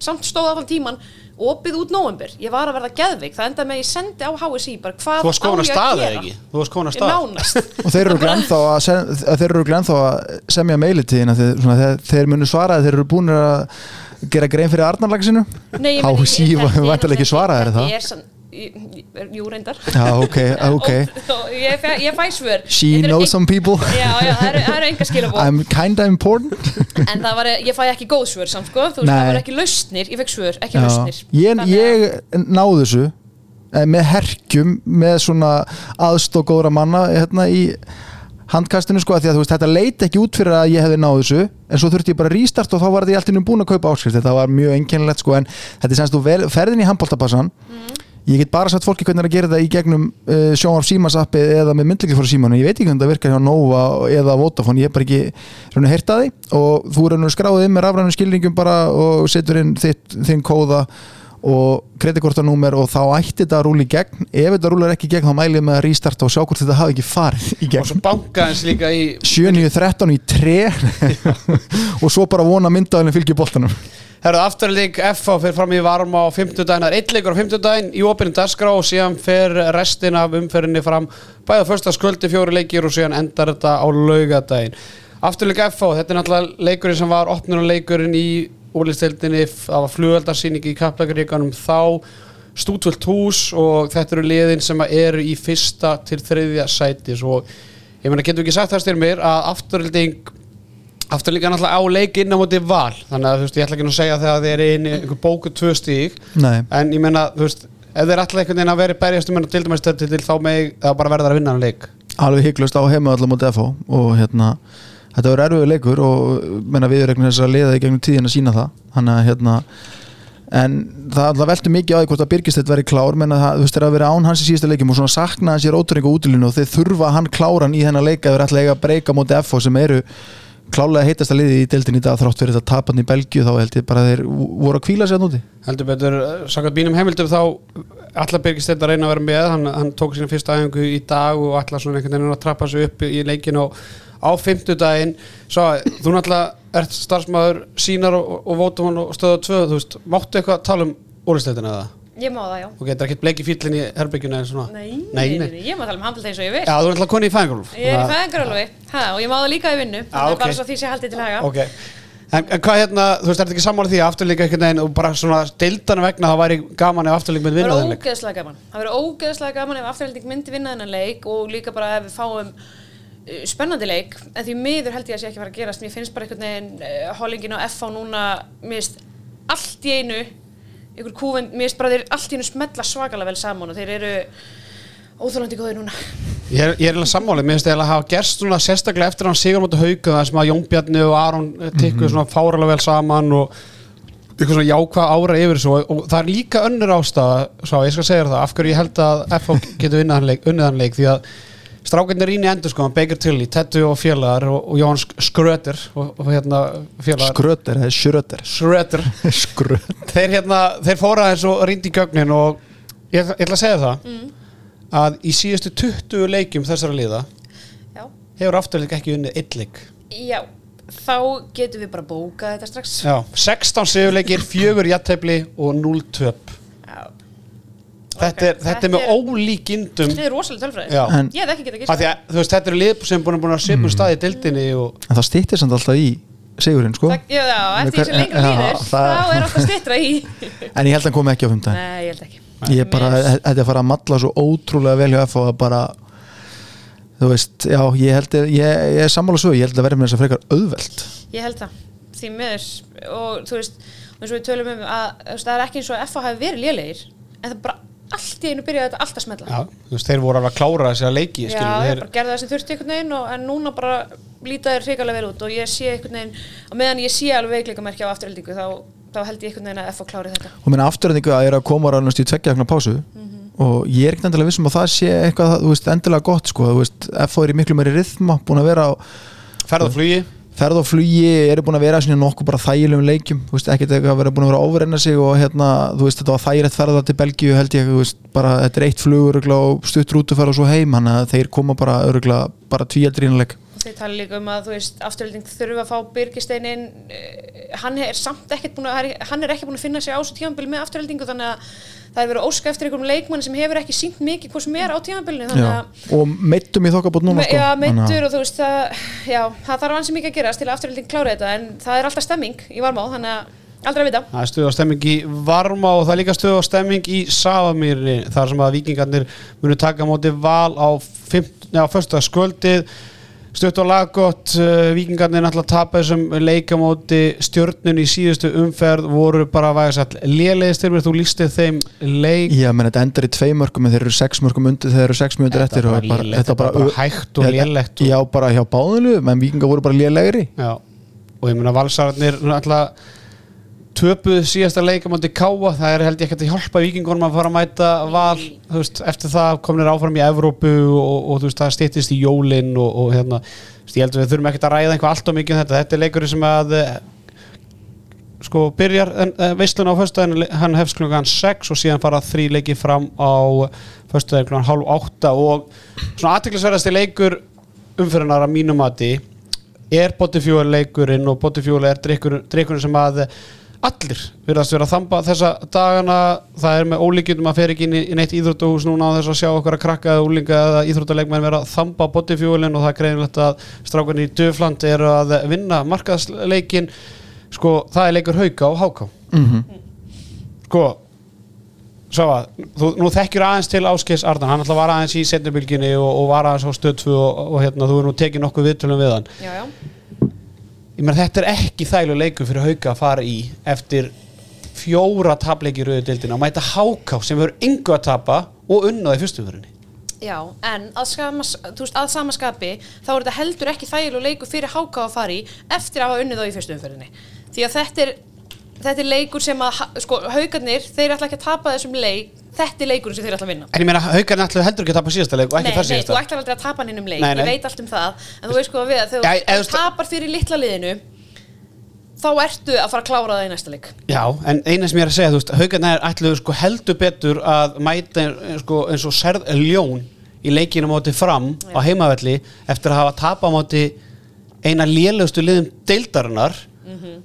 Samt stóð allan tíman opið út november, ég var að verða geðveik. Það endaði með að ég sendi á HSI bara hvað Þú varst komin á að ég stað eða gera? ekki? Þú varst komin að stað. Nánast. [laughs] Og þeir eru glennþá að, sem, að þeir að semja meilitíðina þeir, svona, þeir, þeir munu svara að þeir eru búin að gera grein fyrir Arnarlagsinu HSI [laughs] er vantilega ekki svara þetta það er Jú, reyndar. Já, ok, [laughs] ok. Og, og ég, fæ, ég fæ svör. She knows some people. [laughs] Já, já, það eru- eru enga skilabóð I'm kinda important. En það var, ég fæ ekki góð svör samt sko. Þú veist, það var ekki lausnir, ég fekk svör, ekki Já. lausnir. Ég, að- ég náðu þessu eh, með herkjum með svona aðstóð góðra manna hérna í handkastinu sko af því að þú veist þetta leit ekki út fyrir að ég hefði náðu þessu en svo þurfti ég bara að restart og þá var þetta ég alltaf búin að kaupa áskrift þetta var mjög einkennilegt sko en þetta er semst þú ferðin í handbóltapassan ég get bara sagt fólki hvernig er að gera þetta í gegnum uh, sjónvarp símas appi eða með myndleikir fyrir símanu, ég veit ekki hvernig það virkar hjá Nova eða Vodafone, ég hef bara ekki því. Og þú að skráðið með rafrænum skilningum bara og setur inn þitt, þinn kóða og kreditkortanúmer og þá ætti þetta að rúla í gegn. Ef þetta rúlar ekki í gegn þá mæli ég með að restarta og sjá hvort þetta hafi ekki farið í Og gegn svo bankaðins líka í 7-9-13 í 3 [laughs] og svo bara vona myndaðinu fylgja boltanum. Herðu, afturlík FH fyrir fram í varma á 50 daginn, það er eitt leikur á 50 daginn í opinni dagskrá og síðan fer restin af umferðinni fram bæða fyrsta sköldi fjóri leikir og síðan endar þetta á laugadaginn. Afturlík FH, þetta er náttúrulega leikurinn sem var opnunuleikurinn í úlistildinni, það var flugöldarsýning í Kaplaguríkanum þá, stútvöld hús og þetta eru liðin sem eru í fyrsta til þriðja sæti og ég meina getur ekki sagt það styrmir að afturlík Aftur líka náttúrulega á leik inn á móti val? Þannig að þú veist, ég ætla ekki nú að segja þegar þið er inn í einhver bóku tvö stík Nei. En ég meina, þú veist, ef þið er alltaf einhvern veginn að vera í berjast um hennar tildumæstöð til þá með það bara verður að vinna hann leik. Alveg hygglust á heima allar mútið FH og hérna þetta verður erfiður leikur og menna viðurregnum þess að liða í gegnum tíðin að sína það. Þannig að hérna en það alltaf veldur mikið á því hvort að Birgistedt verði klár menna það, þú veist, er að vera án hans í síðasta leikum og svona sakna hans í róturingu útilinu og þeir þurfa hann kláran í þennan leika þeir ætla eiga að breyka mútið FH sem eru klálega heitast að liði í deildin í dag þrátt fyrir þetta tapan í Belgíu þá held ég bara þeir voru að kvíla að núti Heldur betur, sakað bínum heimildum þá Alla Birgist að reyna að vera með. Hann, hann tók sína fyrsta æfingu í dag og alla svona einhvern veginn að trappa sig upp í leikin á, á fimmtudaginn Svo, þú náttúrulega ert starfsmæður sínar og, og Vótumon og stöða tvö Þú veist, máttu eitthvað að tala um úrlisleitina eða? Ég má það, já Og getur ekkert bleiki fýllin í herbygginu eða svona Nei, nei, nei, nei. ég má tala um handbólta eins og ég vil Já, þú er náttúrulega koni í fæðingarúf Ég er í fæðingarálfi, ha, og ég má það líka í vinnu Þannig ok. okay. bara svo því sé haldið til haga Ok En, en hvað hérna, þú veist, er þetta ekki sammála því að afturlíka einhvern veginn og bara svona deildana vegna það væri gaman ef afturlík myndi Það vinna verður þeim leik ógeðslega gaman Það verður ógeðslega gaman ef afturhalding myndi vinna þennan leik og líka bara ef við fáum spennandi leik en því miður held ég að sé ekki að fara að gerast. Mér finnst bara einhvern veginn uh, hollingin og FH núna mér finnst allt í einu ykkur kúfin, mér finnst bara þeir allt í einu smetla svakalega vel saman og þeir eru óþólandi góður núna. Ég er, ég er eiginlega sammálið, mér finnst eiginlega að hafa gerst svona sérstaklega eftir að hann sigur mútið hauka það sem að Jón Bjarni og Aron tikkuðu svona fáralega vel saman og eitthvað svona jákvað ára yfir þessu og, og það er líka önnur ástæða, svo ég skal segja það, af hverju ég held að FH getur unnið hann leik, strákarnir íni endur sko, Baker Tilly, Tettu og félagar og, og Jón Skröter og, og hérna félagar. Skröter, það er Skröter Skröter [laughs] Skröter þeir hérna, þeir fóra eins og rýndi í gögnin og ég, ég ætla að segja það að í síðustu 20 leikjum þessara liða Já, hefur afturleik ekki unnið leik. Já þá getum við bara bókað þetta strax. Já, 16 sigurleikir, 4 jattefli og 0 töp. Já. Þetta, er, þetta er með ólíkindum Þetta er rosalega tölfræði. Ég hef ekki því að þú veist, þetta eru lið sem búin að búin að sipum stað í dildinni og En það stýttir samt alltaf í sigurinn sko. Það, já, já, eftir því sem já, líður það- þá er alltaf stittra í [laughs] En ég held að hann komi ekki á fimmtæðin Nei, ég held ekki. Ég er bara, þetta er að fara að matla svo ótrúlega vel hjá FH að bara Þú veist, já, ég held að ég, ég er sammála svo, ég held að verði með þess að frekar auðvelt. Ég held það, því miður. Og þú veist, eins og við tölum um að það er ekki eins og að FH hafi verið lélegir en það bara allt í einu byrjaði þetta allt að smetla já, þú veist, þeir voru alveg að klára þessi að leiki Já, skilur, ég þeir, bara gerði það sem þurfti einhvern veginn og, en núna bara líta þér hrikalega vel út og ég sé einhvern veginn og meðan ég sé alveg veikleika merkja á afturheldingu þá, þá held ég einhvern veginn að FH klári þetta. Og minna afturöndingu að ég er að koma rannast í tveggja vegna pásu og ég er ekkert endilega vissum að það sé eitthvað, þú veist, endilega gott sko, þú veist, FH er í miklu meiri rithma búin að vera á ferð og flugi ferð og flugi, eru búin að vera svona nokkuð bara þægilegum leikjum, veist, ekkert eitthvað að vera búin að vera að overrenna sig og hérna, þú veist, þetta var þægilegt ferða til Belgíu held ég, þú veist, bara þetta er eitt örugglega og stutt rútuferð og svo heim hann að þeir koma bara bara tvíaldir ínleik Þeir tala líka um að þú veist, afturhelding þurfa að fá Birgisteinin hann er samt ekkert búin að hann er ekki búin að finna sig á þessu tímanbili með afturheldingu þannig að það er verið að óska eftir einhverjum leikmann sem hefur ekki sínt mikið hvað sem er á tímanbilinu þannig að og meittum í þokkabót núna Me, sko já, meittur og þú veist það, já, það þarf ansi mikið að gerast til að afturhalding klára þetta en það er alltaf stemming í varmá þannig að aldrei að vita. Það er stuð á stemming í Varma og það er líka stuð á stemming í Savamýri þar sem að vikingarnir munu taka á móti val á, á fyrsta skvöldið stutt og laggott uh, vikingarnir náttúrulega tapa þessum leikamóti. Stjörnun í síðustu umferð voru bara að væga satt lélegistir þú lístið þeim leik. Já, menn þetta endar í tvei mörgum en þeir eru sex mörgum undir þeir eru sex mjöndir Þetta eftir og bara lélegt, þetta er bara hægt og lélegt. og- Já, bara hjá báðinu, menn vikingar voru bara lélegri. Já, og ég meina valsararnir náttúrulega töpuð síðasta leikamóti káa, það er held ég ekkert að hjálpa vikingunum að fara að mæta val þú veist, eftir það komnir áfram í Evrópu og, og þú veist, það stýttist í jólin og, og hérna, veist, ég held að við þurfum ekkert að ræða einhvað allt og mikið um þetta, þetta er leikurinn sem að eh, sko byrjar uh, veislun á föstudaginn, hann hefst klukkan 6 og síðan fara þrý leiki fram á föstudaginn klukkan halv 8 og svona aðteklisverðasti leikur umfyrirnar að mínum mati er Botifjúal leikurinn og Botifjúal er allir virðast vera að þamba þessa dagana. Það er með ólíkjum að fer ekki inn í, neitt íþróttahús núna á þess að sjá okkar að krakka eða úlinga eða íþróttaleikmenn vera að þamba Botifjúalinn og það er greinilegt að strákunni í Dufland eru að vinna markaðsleikin sko það er leikur hauka og háká. Mm sko Svo að, þú, nú þekkjur aðeins til Áskeis Ardan, hann alltaf var aðeins í setnibilginni og, og var aðeins á stöðfu og, og, og hérna, þú er nú tekið nokkuð viðtölum við hann. Já, já, ég meina þetta er ekki þæglu leikur fyrir hauka að fara í eftir fjóra tapleiki dildina og mæta háká sem verður yngu að tapa og unnaði fyrstumförinni já, en að, skama, þú veist, að sama skapi þá er þetta heldur ekki þægilegu leikur fyrir háká að fara í eftir að hafa unnið þá í fyrstu umferðinni. Því að þetta er þetta er leikur sem að, sko, haugarnir þeir ætla ekki að tapa þessum leik. Þetta er leikurinn sem þeir ætla að vinna. En ég meina haukarinn ætlaðu heldur ekki að tapa síðasta leik og ekki Nei, þar nei, þú síðasta ætlar aldrei að tapa hann innum leik, Nei, nei. ég veit allt um það. En þú veist sko við að þegar Já, þú eða þú þú- tapar fyrir litla liðinu þá ertu að fara að klára það í næsta leik. Já, en eina sem ég er að segja, þú veist, haugarnir ætluðu sko heldur betur að mæta eh, sko, eins og serð ljón í leikinu móti fram á heimavelli eftir að hafa tapa á móti eina lélegustu liðum deildarinnar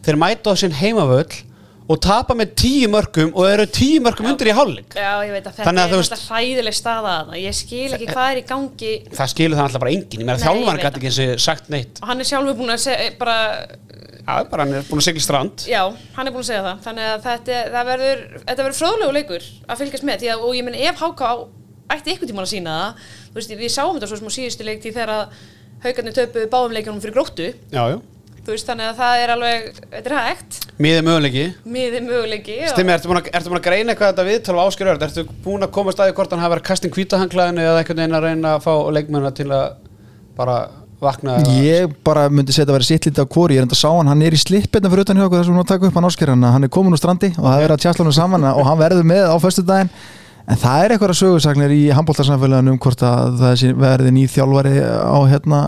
þeir mæta á sinn heimavöll og tapa með tíu mörgum og eru tíu mörgum undir í hálfleik. Já, ég veit að þetta er þetta hræðileg staða þarna. ég skil ekki hvað er í gangi. Það skilur það alltaf bara enginn, ég ég þjálfan gæti ekki eins og sagt neitt. Og hann er sjálfur búin að segja bara, Já, bara hann er búin að sigla í strand. Já, hann er búin að segja það. Þannig að þetta, verður, þetta verður fróðlegu leikur að fylgjast með, að, og ég menn ef Háká ætti ykkur tímann að sína það veist, við sáum þetta svo sem á síðustu leik því þegar haugarnir töpu báðum leikunum fyrir gróttu. Já, já, þú veist þannig að það er alveg þetta er hægt, Miðið möguleiki miði möguleiki og- Stimmi, ertu búin, að, ertu búin að greina eitthvað þetta viðtal á Ásker Örd? Ertu búin að koma staði hvort hann hafi verið kastin hvítahanglaðinu eða einhvern veginn að reyna að fá leikmennina til að bara vakna? Ég bara myndi setja að vera sitt lítið á hvori Ég er enda sá hann, hann er í slippirna fyrir utan hjá okkur þess að hún var að taka upp hann áskerðan Hann er komin úr strandi og það er að tjastla hann saman og hann verður með á föstudaginn En það er eitthvað sögursagnir í handbóltarsamfélaginu um hvort að það sé- verði ný þjálfari á hérna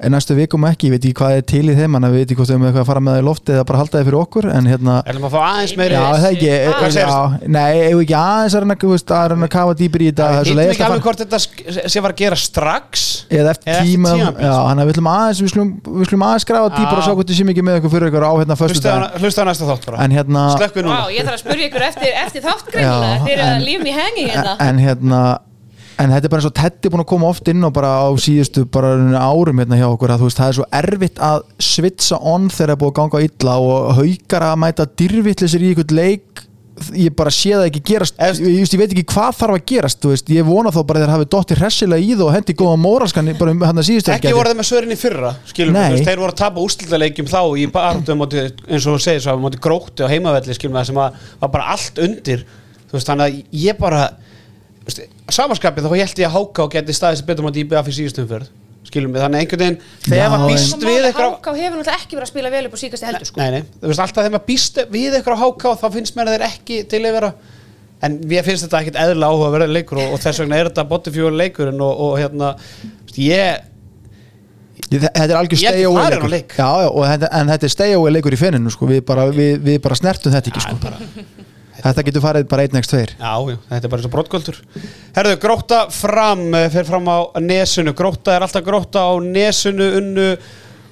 en næstu vikum ekki, ég veit ekki hvað er til í þeim en ég veit ekki hvort þau með eitthvað að fara með það í lofti eða bara halda þið fyrir okkur en hérna Ætlum að fá aðeins meiri Já, það ekki. Hvað segirðu? já, nei, eigum við ekki aðeins þú veist, að reyna að kafa dýpir í þetta það er svo Heitum leiðist ekki alveg hvort þetta sé var að gera strax eða eftir tíma já, hann að við ætlum aðeins við slum, við slum aðeins grafa dýpar og sjá hvort þið sé mikið með ykkur fyrir ykkur á hérna föstu á, hlusta á næsta þátt bara en þetta er bara eins og Teddy búin að koma oft inn og bara á síðustu bara árum hérna hjá okkur að þú veist það er svo erfitt að svitsa on þegar það er búið að ganga illa og haukar að mæta dyrvillisir í ykkur leik ég bara sé það ekki gerast. Ef- ég, ég, ég veit ekki hvað þarf að gerast veist, ég vona þó bara þeir hafi dotti hressilega í það og hendi góða móralskan bara um hérna Ekki voru það með svörin í fyrra veist, þeir voru að tapa úrslitaleikjum þá í barndum eins og þú segir svo, grótti og heimavelli sem að, var bara allt undir. Veist, þannig að ég bara samanskapið þá held ég að háka og geti staðið sér betur móti IBF í síðustum fyrr skilum við, þannig einhvern veginn þegar maður býst við eitthvað Háká hefur náttúrulega ekki verið að spila vel upp á síkasti heldur sko. Nei, nei, þú veist alltaf þegar maður býst við eitthvað á háká þá finnst mér að þeir ekki til að vera en mér finnst þetta ekkit eðla áhuga að vera leikur og, og þess vegna er þetta botifjóður leikurinn og, og hérna, ég Þetta er algjör Ég held stay að away það er leikur leik. Já, já, og þetta, en þetta er stay away leikur í fenninu sko. við, bara, við, við bara snertum þetta ekki sko. Þetta getur farið bara 1x2 Já, já, þetta er bara eins og brottgöldur Herðu, gróta fram, eh, fer fram á nesunu Gróta er alltaf gróta á nesunu unnu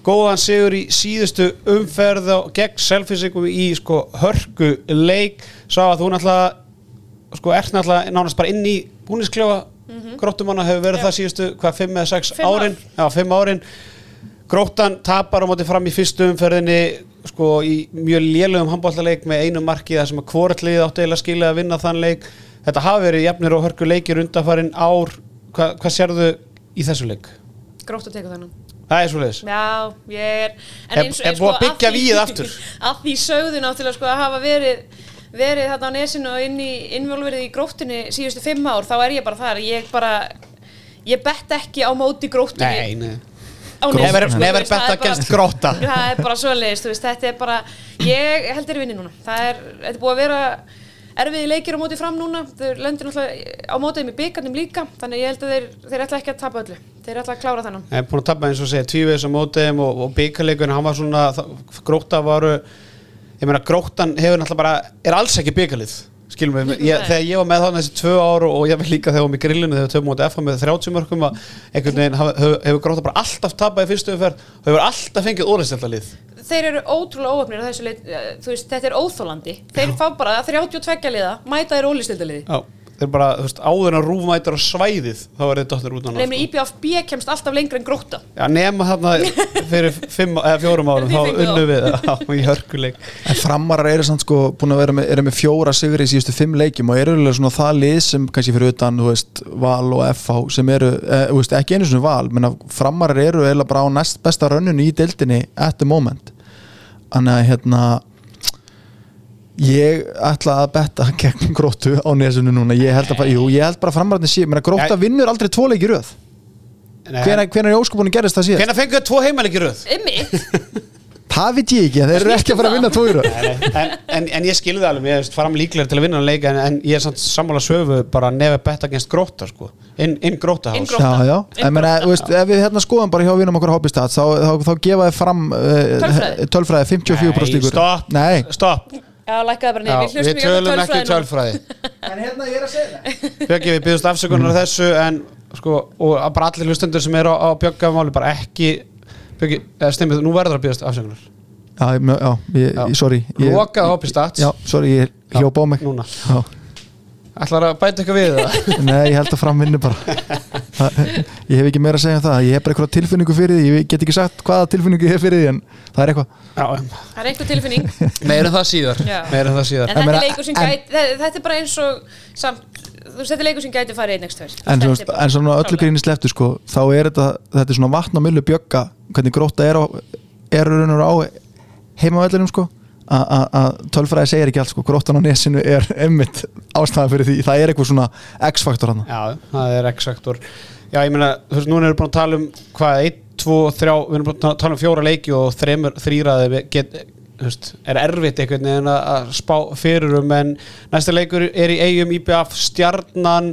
góðan sigur í síðustu umferð og gegn selfinsingum í sko hörku leik Sá að þú náttúrulega sko ert náttúrulega nánast bara inn í búnisklefa mm grótumanna hefur verið það síðustu hvað, fimm eða sex Fimm ár. árin? Já, fimm árin. Gróttan tapar á móti fram í fyrstu umferðinni sko í mjög lélugum handbóltaleik með einu marki þar sem að hvortlið átti eiginlega skilja að vinna þann leik. Þetta hafi verið jafnir og hörku leikir undanfarin ár. Hva, hvað sérðu í þessu leik? Grótt að teka þannig Það er svo leiðis Já, ég er en eins- að að byggja vígið aftur? [laughs] Að því sögðu náttúrulega sko að hafa verið verið þarna á nesinu og inn í innvölverið í gróttinni síðustu fimm ár þá er ég bara þar, ég bara ég bett ekki á móti Nei, gróttinni nei. á Never, never það bet against [laughs] gróta það er bara svoleiðis, þú veist, þetta er bara ég held þeir vinni núna. Það er, þetta er búið að vera erfiði leikir á móti fram núna, þeir lendir náttúrulega á mótiðum í byggarnum líka, þannig ég held að þeir þeir ætla ekki að tapa öllu, þeir ætla að klára þannig Ég er búin að tappa eins og segja tvívegis á mótiðum og, og byggarleikurinn, hann var svona það- gróta varu ég meina gróttan hefur náttúrulega bara er alls ekki byggarlið skilum við, ég, þegar ég var með þannig þessi tvö ár og ég var líka þegar ég var með grillinu þegar við töfum mótið FH með 30 mörgum að einhvern veginn hefur, hefur gróta bara alltaf tappað í fyrstu umferð og hefur alltaf fengið óreisteltalið þeir eru ótrúlega óöfnir þessu leit, eh, þú veist, þetta er óþólandi þeir fá bara 32 liða, mæta þeir ólistildaliði Já, þeir bara, þú veist, áður en að rúfmætur á svæðið þá er þetta dottir út á nefnir IBFB kemst alltaf lengra en gróta Já, nema þarna fyrir fimm, eða fjórum árum [laughs] þá unnu við það í hörkuleik. En framarar eru samt sko búin að vera með, eru með fjóra sigri í síðustu fimm leikjum og eru alveg svona það lið sem kannski fyrir utan, þú veist, Val og FH sem eru, eh, þú veist, ekki einu svona Val menn að framarar eru eiginlega bara á næst besta rönnun í deildinni at the moment. Þannig að hérna ég ætla að betta gegn gróttu á nesunu núna, ég held að jú, ég held bara menn að grótta Ja. vinnur aldrei tvo leiki í röð. Hvenær í óskupinu gerist það síðan? Hvenær fenguðu tvo heimalegi röð? [laughs] Það veit ég ekki, en þeir eru ekki að fara að vinna tvo í röð. En, en, en ég skilði það alveg, ég veist, fram líklega til að vinna hann leika en, en ég er samt sammála söfu bara nefa betta genst gróta sko. Inn, inn gróta Inn hás Gróta. Já, já, Inn en meina, Grótta. veist, ef við hérna skoðum bara hjá vinum okkur hobbystat þá, þá, þá gefa þið fram uh, Tölfræði. tölfræði 54% ykkur. stopp, Nei, stopp já, lækkaði bara niður. Við hlustum tölum ekki tölfræði. En hérna ég er að segja það. Bjöggi, við byggðust afsökunar á þessu en sko, og bara allir hlustendur sem eru á, á Bjöggamáli bara ekki Bjöggi, eða stemmið, nú verður að byggðast afsökunar. Já, já, ég, Já. sorry ég, Lokað hoppi stats. Já, sorry, ég hljópa á mig. Núna, Já. Ætlar að bæta eitthvað við það? [laughs] Nei, ég held að fram vinni bara. Það, Ég hef ekki meira að segja um það. Ég hef bara eitthvað tilfinningu fyrir því. Ég get ekki sagt hvaða tilfinningu ég hef fyrir því En það er eitthvað. Já, það er einhver tilfinning. Meira það síðar. Já. Meira það síðar. En þetta meina, er leikur sem en- gæti, þetta- þetta er bara eins og samt, þú veist, þetta er leikur sem gæti farið einn ekstra En, svo, en svona öllu gríni sleftu sko, þá er þetta, þetta er svona vatn á millu bjögga hvernig gróta er á er raun á heimavellinum sko að tölfræði segir ekki allt sko. Gróttan á nesinu er [laughs] emmitt ástæðan fyrir því. Það er eitthvað svona x-faktor hann Já, það er X-faktor. Já, ég meina, þú veist, núna erum við búin að tala um hvað, 1, 2, 3, við erum búin að tala um fjóra leiki og þrýraði er erfitt einhvern veginn að spá fyrir um en næsta leikur er í eigum IBF Stjarnan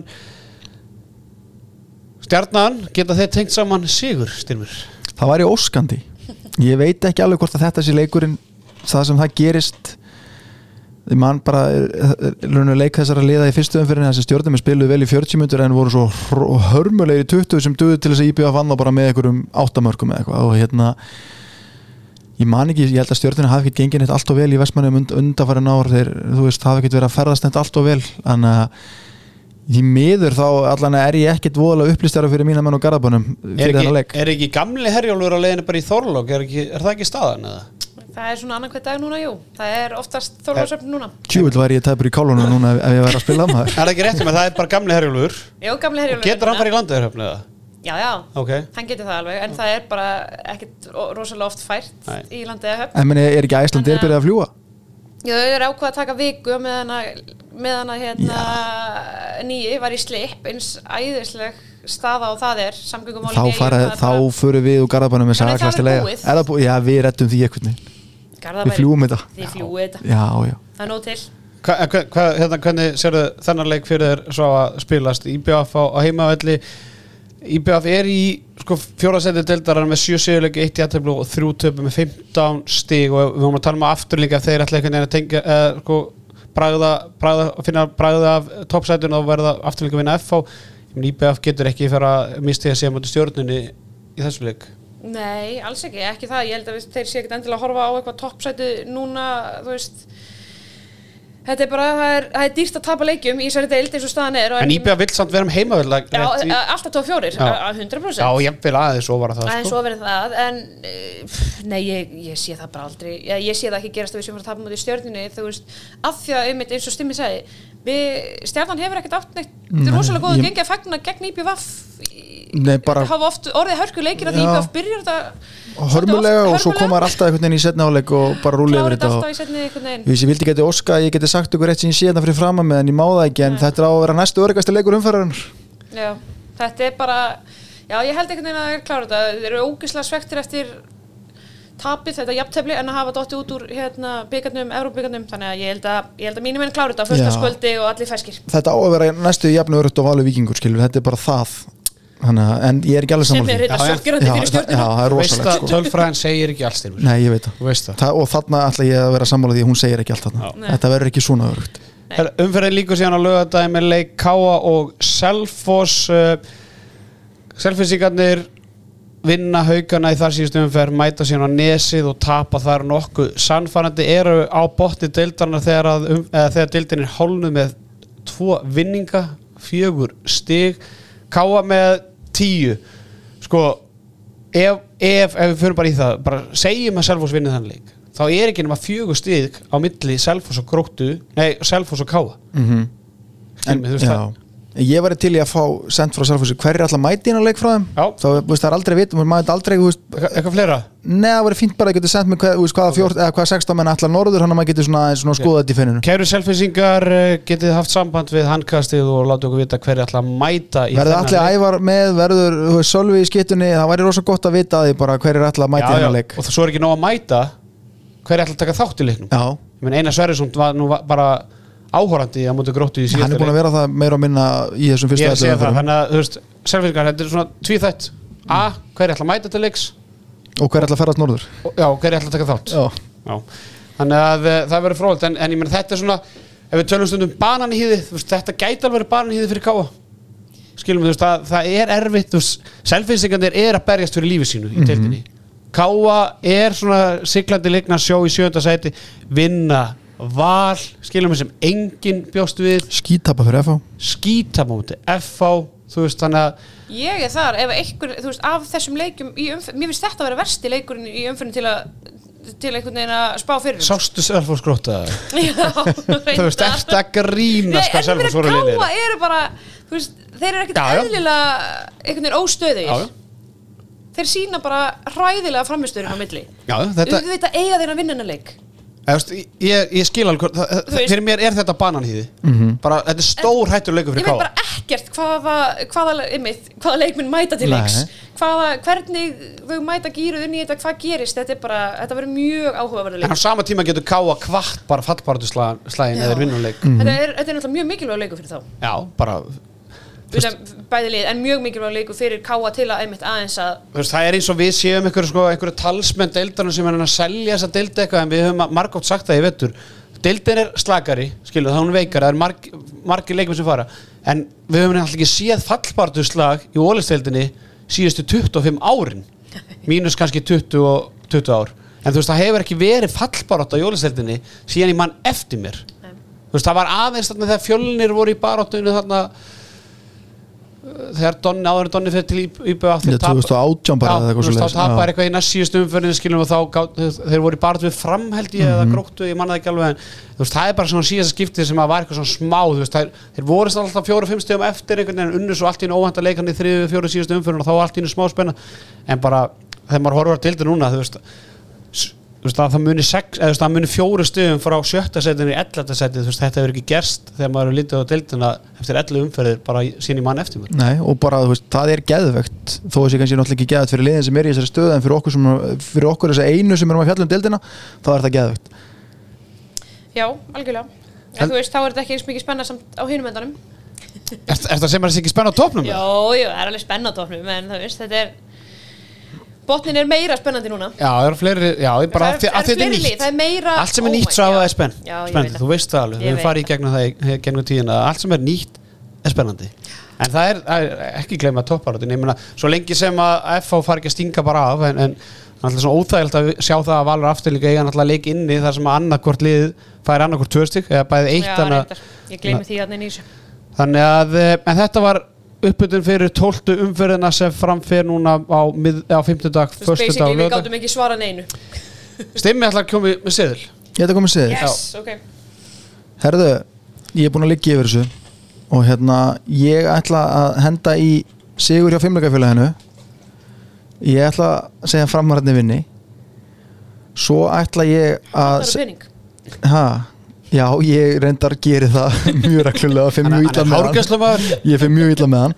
Stjarnan, geta þeir tengt saman Sigur, styrmur það væri óskandi. Ég veit ekki alveg hvort að þetta sé leikurinn það sem það gerist ég man bara raun og leik þessara liða í fyrstu umfyrinni þessi stjórnum spiluðu vel í 40 minnur en voru svo hörmulegir í 20 sem duðu til þess að íbjöða vann bara með einhverjum áttamörkum eða eitthvað. Og hérna ég man ekki, ég held að stjórnum hafi ekki gengið neitt allt og vel í Vestmannum und, undanfærin ár. Þeir, þú veist, hafi ekki verið að ferðast neitt allt og vel. Þannig að í miður þá allan er ég ekkit voðalega upplýstjara fyrir mína menn og garðabunum Er er ekki gamli herjálfur á leiðinu bara í Þorlók, er, er það ekki staðan eða? Það er svona annan hver dag núna, jú. Það er oftast þorfarsöfn núna. Tjúvill væri ég tæpur í kálunum núna ef ég væri að spila maður Er það ekki rétt um að það er bara gamli herjálfur Jú, gamli herjólfur. Getur hann bara í landaðurhöfni eða? Já, já. Ok Hann getur það alveg, en það er bara ekkit o- rosalega oft fært Nei. í landið að höfn. En meni, er ekki Æsland er byrjað að fljúa? Já, þau eru ákvað að taka viku meðan að, meðan að hérna, nýji var í slip eins æðisleg staða og það er samgöngumálin Þá, fara, þá förum við úr garðabænum með sagaklasti er. Er það búið? Já, við rettum því einhvern veginn Við fljúum þetta. Þið fljúið þetta, Já, já það er nóg til. Hva, hva, hva, hérna, hvernig sérðu þennan leik fyrir þér svo að spilast? IBF á, á heimavelli. IBF er í sko, fjórasetti deildarar með 7 sigurleiki, 1 jætteflu og 3 töpu með 15 stig. Og við vorum að tala um afturlíka ef þeir ætla einhvern veginn að tengja uh, sko, bragða, bragða, finna bragða af toppsætun og verða afturlíka að vinna FH IBF getur ekki fyrir að misti að segja mútið stjórnunni í þessu leik Nei, alls ekki, ekki það, ég held að þeir sé ekkert endilega að horfa á eitthvað toppsæti núna, þú veist Þetta er bara, það er, það er dýrt að tapa leikjum í þessari deild eins og staðan er og En IBF vill samt vera um heimavella Já, a- alltaf tóð fjórir, Já. a- a 100% Já, ég vil aðeins ofara það aðeins sko. svo verið það en eh, pff, nei, ég, ég sé það bara aldrei ég, ég sé það ekki gerast að við sem fara að tapa mútið stjörnunni þú veist, af því að einmitt eins og Stimmi sagði við, stjarnan hefur ekkert átt neitt þetta Nei, er rosalega góð ég- að gengja að fagna gegn IPVF Nei, bara þetta hafa oft orðið hörku leikir að Já. IPVF byrjar þetta hörmulega og svo komar alltaf einhvern veginn í setna áleik og bara klára yfir þetta þetta alltaf og í Ég vildi geti óska að ég geti sagt ykkur eitt sem ég sé þetta fyrir fram að með en ég má það ekki en þetta er á að vera næstu öryggasti leikur umferðarinnar. Já, þetta er bara já, ég held einhvern veginn að það er klára þetta þeir eru ógislega svektir eftir tapið þetta jafntefli en að hafa dottið út úr hérna, byggarnum, Európa-byggarnum þannig að ég held að, ég held að mínum enn klára þetta fyrsta Já. skvöldi og allir feskir Þetta á að vera næstu jafnu örugt og valur vikingur skilur, þetta er bara það Þannig, að- en ég er ekki alveg saman er er rosalegt að sko. tölfræðin segir ekki alls Nei, ég veit það. Og þarna ætla ég að vera sammála því hún segir ekki allt þarna. Þetta verður ekki svona örugt. Umferðin líkur síðan á lögadagi með leik Káa og Selfoss. Uh, Selfossingarnir vinna haugana í þar síðustu umferð mæta síðan á nesið og tapa þar nokkuð. Sannfærandi eru á botti deildarna þegar, að, um, eða, þegar deildin er hálnu með tvo vinninga fjögur stig Káa með tíu sko ef, ef, ef við fyrir bara í það bara segjum að Selfoss vinni þann leik þá er ekki nema fjögur stig á milli Selfoss og Gróttu nei, Selfoss og Káa mm -hmm. Skilur mig, þú veist það? Ég var til í að fá sendt frá Selfossi. Hver er alltaf mæti á leik frá þeim? Þá veist, það er aldrei vit, maður mæti aldrei Eitthvað, fleira? Nei, það verður fínt bara að geta sendt mig hvað, hvaða, fjórt, eða hvaða 16 menn allar norður hann að maður getur svona, svona skoða þetta í finninu Kæru selfisingar getið haft samband við handkastið og láta okkur vita hverju að mæta í Verður þennan leik. ævar með, verður Sölvi í skittunni, það væri rosa gott að vita að því bara hver er alltaf að er að að í áhorandi að mútu gróttu í hann er búin að vera það meira og minna í þessum fyrstu Ég er að segja það, þannig að þú veist selfisingar, þetta er svona tvíþætt. A, hverju ætla að mæta til leiks? Og hver er alltaf að ferðast norður? Já, hverju ætla að taka þátt? Já, Já. Þannig að uh, það verður frólægt en, en ég meina þetta er svona ef við tölum stundum banan í hýði veist, þetta gæti alveg verið banan í hýði fyrir káa skilum við, það, það er erfitt selfinsingarnir er að berjast fyrir lífi sínu í deildinni. Káa er svona siglandi leikna sjó í sjönda sæti vinna val, skilum við sem enginn bjóst við. Skítapa fyrir FH skítamóti, FH þú veist, þannig að Ég er þar, ef einhver, þú veist, af þessum leikjum í umferð, mér finnst þetta að vera versti leikurinn í umferðin til að til einhvern veginn að spá fyrir. Sástu selfos gróta [laughs] Já, þú veist, eftir að grínast hvað káa liðir? eru bara, þú veist, þeir eru ekkert eðlilega einhvern veginn já. þeir sína bara hræðilega framistöðun á milli. Já, þetta, auðvitað eiga þeir að veist, ég, ég skil alveg Fyrir mér er þetta bananhýði. Mhm. bara, Þetta er stór hættur leikur ég fyrir veit Káa bara ekkert hvaða, hvaða, einmitt, hvaða leikminn mæta til leiks. Hvaða, hvernig þau mæta gýruð inn í þetta, hvað gerist þetta er bara, þetta verður mjög áhugaverður En á sama tíma getur Káa kvart bara fallbaratu slægin Já. eða vinnuleik þetta, er, þetta er náttúrulega mjög mikilvæg leikur fyrir þá. Já, bara bæði lið, en mjög mikilvæg leikur fyrir káa til að einmitt aðeins að veist, Það er eins og við séum einhverju, sko, talsmenn deildarinn sem er að selja þessa deildi eitthvað en við höfum margótt sagt það í vettur Deildin er slakari, skilur það hún veikari það er marg, margir leikmenn sem fara. En við höfum alltaf ekki séð fallbaratu slag í ólisteildinni síðustu 25 árin. [laughs] Mínus kannski 20, og 20 ár. En þú veist það hefur ekki verið fallbaratu í ólisteildinni síðan í mann eftir mér. Nei. þú veist það var aðeins þarna þegar fjölnir voru í baróttunni þarna þegar Donni áður en Donni fyrir til IBF Já, 2018 bara eða eitthvað þá svoleiðis, tapar eitthvað í næst síðustu umförðinu skiljum og þá þeir voru baróttu við framhældi Mhm. eða gróttu, ég manna það ekki alveg en þú veist það er bara svona síðasta skiptið sem að var eitthvað svona smá þú veist þeir, þeir voru alltaf fjóru-fimm stegum eftir einhvern veginn en unnu svo allt í einu óhænt að leika hann í þriðu fjóru síðustu umförðinu og þá allt í einu smá spenna. En bara þegar maður horfar til þetta núna þú veist þú veist að það muni, sex, eða, þú veist, það muni fjóru stöðum frá sjötta setinu í ellata setinu þú veist þetta hefur ekki gerst þegar maður er lítið á deildina eftir ellu umferðir bara sín í mann eftir Nei, og bara, þú veist, það er geðvegt þó að sé kannski náttúrulega ekki geðvegt fyrir liðin sem er í þessari stöðu en fyrir okkur, sem, fyrir okkur þessa einu sem erum að fjalla um deildina þá er það geðvegt já, algjörlega. En En- þú veist, þá er þetta ekki eins mikið spenna samt á hinum endanum. Er, er það sem er þessi ekki spenna á topnum? já, já, það er alveg spenna á topnum en þú veist, þetta er botnin er meira spennandi núna. Já, það eru fleiri, já, ég bara það að því- er, að er þetta er fleiri lið, nýtt það er meira Allt sem er oh nýtt svo að það er spenn já, ég veit þú veist það alveg, Ég við veit farið í gegnum það í gegnum tíðina. Allt sem er nýtt er spennandi. En það er, það er ekki gleyma topparátin Ég meina, svo lengi sem að FH fari ekki að stinga bara af En, en náttúrulega svona óþægilt að sjá það að Valur afturlíka eiga náttúrulega leik inni þar sem að annarkvort lið fær annarkvort tvö stig eða bæði eitt Já, þannig, reyndar. ég gleymi því að í þessu. Þannig að eh, en þetta var uppbytun fyrir tóltu umferðina sem framfer núna á, mið, á 50 dag, Þú veist, förstu dag basically, og við lögdag gátum ekki svara neinu. Stimmi ætlar að koma með seðil. Ég ætla að koma segja þér yes, ok. Herðu, ég er búin að liggja yfir þessu og hérna, ég ætla að henda í sigur hjá fimmleikafélaginu ég ætla að segja framararni vinni. Svo ætla ég það að eru pening. Ha, já, ég reyndar geri það [laughs] mjög reglulega, fyrir mjög illa með hann. ég fyrir mjög illa með hann.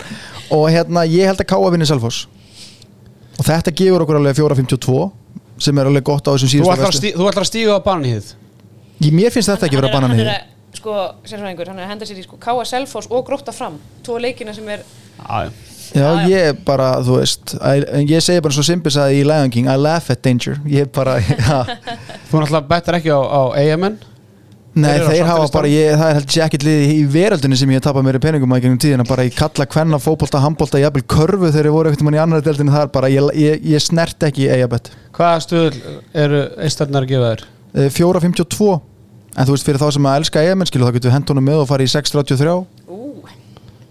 Og hérna, ég held að Káa vinni Selfoss. Og þetta gefur okkur alveg 4.52 sem er alveg gott á þessum síðustu að þú ætlar að stíga á bananhýð Ég- mér finnst þetta ekki vera Hann er- banan hann í er að, sko, sérfræðingur, hann er að henda sér í sko Káa Selfoss og Grótta fram tvo leikina sem er Já, Já, Já, já. ég bara, þú veist ég segi bara svo simpil sagði í Lion King I laugh at danger. Ég bara, [laughs] ja. Þú náttúrulega bettar ekki á, á AMN Nei, Þeir þeir hafa bara, ég, það er held ég ekkert liði í veröldinni sem ég tapa mér í peningum að gegnum tíðina, bara ég kalla kvenna fótbolta, handbolta, jafnvel körfu þegar ég voru ekkert mann í annar deildinni þar, bara ég, ég, ég snert ekki í eigabett. Hvaða stuðul eru eistarnar að gefa þér? Eh, 4.52 en þú veist fyrir þá sem að elska eigamenn skilu þá getur hent honum með og farið í 6.33 ú,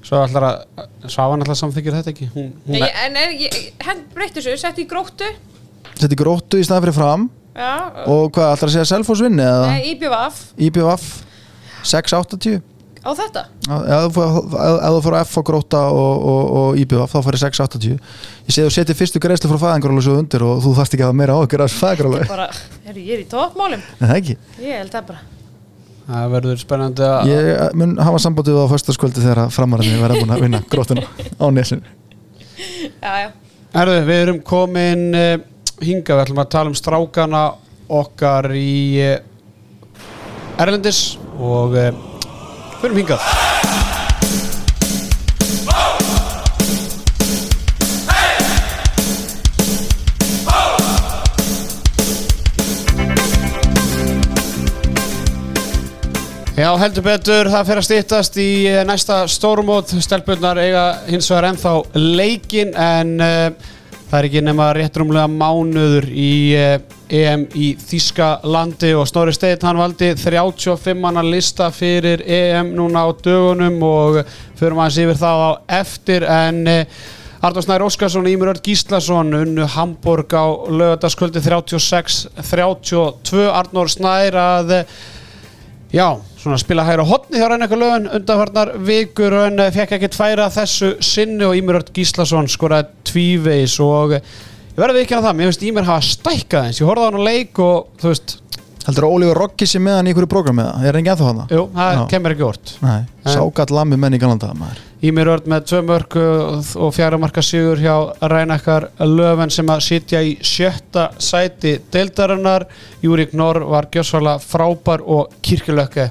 Svo ætlar að Svavan ætlar að samþykja þetta ekki. Hún, hún Nei, ég- en ég, já, og hvað, ætlar að segja Selfoss vinni eða? Nei, IBVF IBVF 6.80 á þetta? Ef þú fór- ef- ef þú fór á F og gróta og, og, og IBVF þá farið 6.80 ég sé þú setið fyrstu greiðslu frá fæðingarólu svo undir og þú þarft ekki að hafa meira áhyggjur af fæðingarólu bara, heru, ég er í toppmálum. En það ekki? Ég held það bara. Það verður spennandi að ég eh, mun hafa sambandið á föstaskvöldi þegar framararni verða búin að vinna grótuna á nesinu. [laughs] Já, já, Herðu, við erum komin uh, hingað, við ætlum að tala um strákana okkar í uh, Erlendis og uh, förum hingað. Já, heldur betur, það fer að stýttast í eh, næsta stórumót, stelpunnar eiga hins vegar ennþá leikin en uh, það er ekki nema rétt rúmlega mánuður í uh, EM í Þíska landi og Snorri Steinn hann valdi 35 manna lista fyrir EM núna á dögunum og förum aðeins yfir það á eftir en uh, Arnór Snær Óskarsson Ímur Örd Gíslason unnu Hamburg á lögataskvöldi 36-32 Arnór Snær að eh, Já, svona spila hægra hotni hjá Rænækka lögun undanfarnar vikur en fekk ekkert færa þessu sinni og Ímur Örd Gíslason skoraði tvíveis og Ég verði ekki að það, mér finnst Ímer hafa stækkað eins Ég horfði á hann á leik og þú veist Heldur að Ólífur Rokki sé með hann í einhverju prógram með það? Er hann ekki ennþá hann? Jú, það kemur ekki orð Nei, ságat lammi menn í galanda maður. Ímir Örd með tvö mörg og fjara marka sigur hjá Rænakkar Löfven sem að sitja í sjötta sæti deildarinnar. Júrik Norr var gjössalega frábær og kirkjulökke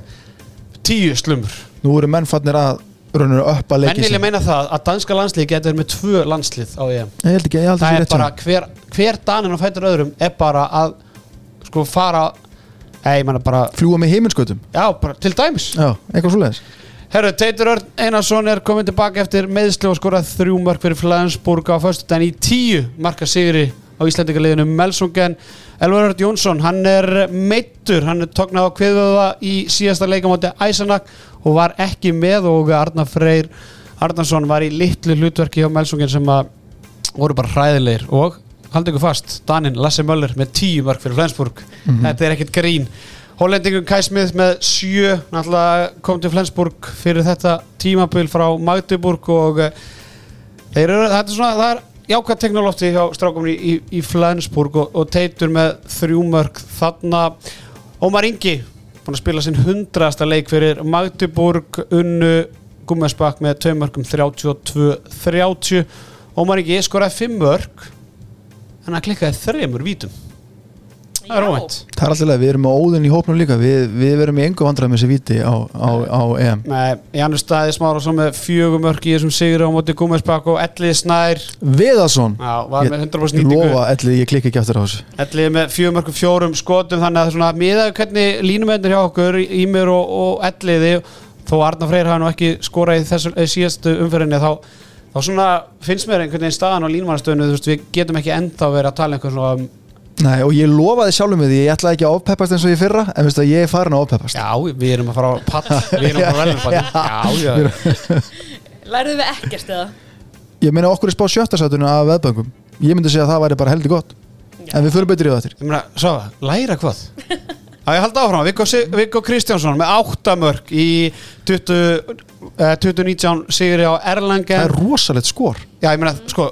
tíu slumur. Nú eru mennfarnir að raunir upp að Menn leiki vilja meina það að danska landslið getur með tvö landslið á EM. Ég held ekki, ég held Það ekki er rétt bara honum. hver, hver danin á fætur öðrum er bara að sko fara Nei, ég menna bara, Fljúa með heiminskautum já, bara til dæmis. Já, eitthvað svo leiðis Herru, Teitur Örn Einarsson er komin tilbaka eftir meðsli og skorað þrjú mark fyrir Flensburg á föstudaginn í tíu marka sigri á Íslandingaliðinu Melsungen. Elvar Örn Jónsson, hann er meittur, hann er tóknað á kviðvöða í síðasta leikamáti Æsanak og var ekki með og Arnar Freyr Arnarsson var í litlu hlutverki hjá Melsungen sem að voru bara hræðilegir og haldið ykkur fast, Danin Lasse Möller með tíu mark fyrir Flensburg. Þetta er ekkert grín. Hollendingur Kai Smith með sjö náttúrulega kom til Flensburg fyrir þetta tímabil frá Magdeburg og eh, þeir eru, þetta er svona, það er jákvæð teknolófti hjá strákum í, í, í Flensburg og, og teitur með þrjú mörg þarna. Ómar Ingi búin að spila sinn hundrasta leik fyrir Magdeburg unnu Gummesbakk með tvei mörgum 32-30 Ómar Ingi skoraði fimm mörg en hann klikkaði þremur vítum það er óvænt. Það er alltaf leið, við erum með óðin í hópnum líka. Við, við verum í engu vandræð með þessi víti á, á, á EM. Nei, Janus Staði smára svo með fjögumörk í þessum sigri á móti Gúmersbakk og Ellið Snær. Viðarsson. Já, var með 100% Ég nýtingu. lofa, ætli, ég klikka ekki aftur á þessu. Ellið með fjögumörkum fjórum skotum þannig að svona miðað hvernig línumennir hjá okkur Ímir og, og Elliði þó Arna Freyr hafa nú ekki skorað í þessu síðastu umferðinni þá, þá svona finnst mér einhvern veginn staðan á línumannastöðinu þú veist við getum ekki enda að vera að tala einhvern svona um Nei, og ég lofaði sjálfum því, ég ætlaði ekki að ofpeppast eins og ég fyrra En veistu að ég er farin að ofpeppast. Já, við erum að fara á pall [laughs] við erum að fara að velja pall Já, já, Lærðu við ekkert eða? Ég meina okkur er spá sjötta sætunu af veðböngum. Ég myndi segja að það væri bara heldur gott. En við fyrir eftir. Ég meina, svo, læra hvað? Það ég haldi áfram, Viggo, Viggo Kristjánsson með áttamörk í 20, eh, 2019 sigri á Erlangen Það er rosalegt skor. Já, ég meina, sko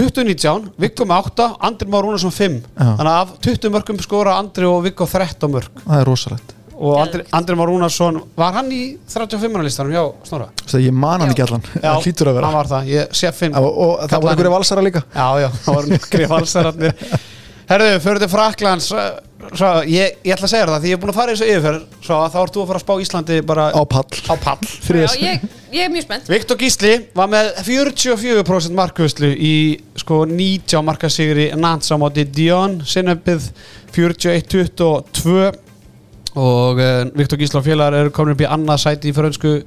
2019, Viggo með 8 Andri Már Rúnarsson 5 Já. Þannig að af 20 mörkum skora Andri og Viggo 13 mörk. Það er rosalegt. Og Andri, Andri Már Rúnarsson var hann í 35 listanum? Hjá Snorra. Ég man hann ekki allan. Það hlýtur að vera. hann var það, ég sé finn Og, og það voru einhverju valsara líka. Já, já, það var nokkri valsararnir [laughs] Herðu, fyrir til Fraklands svo, ég, ég ætla að segja það því ég er búin að fara í þessu yfirferð svo að þá ert þú að fara að spá Íslandi bara Á pall. Á pall. [laughs] Já, ég, ég er mjög spennt. Viktor Gísli var með 44% markvöðslu í sko 90 markasigri Nantes á móti Dion sinnöpið 41-22 og uh, Viktor Gísli og félagar eru komin upp í annað sæti í frönsku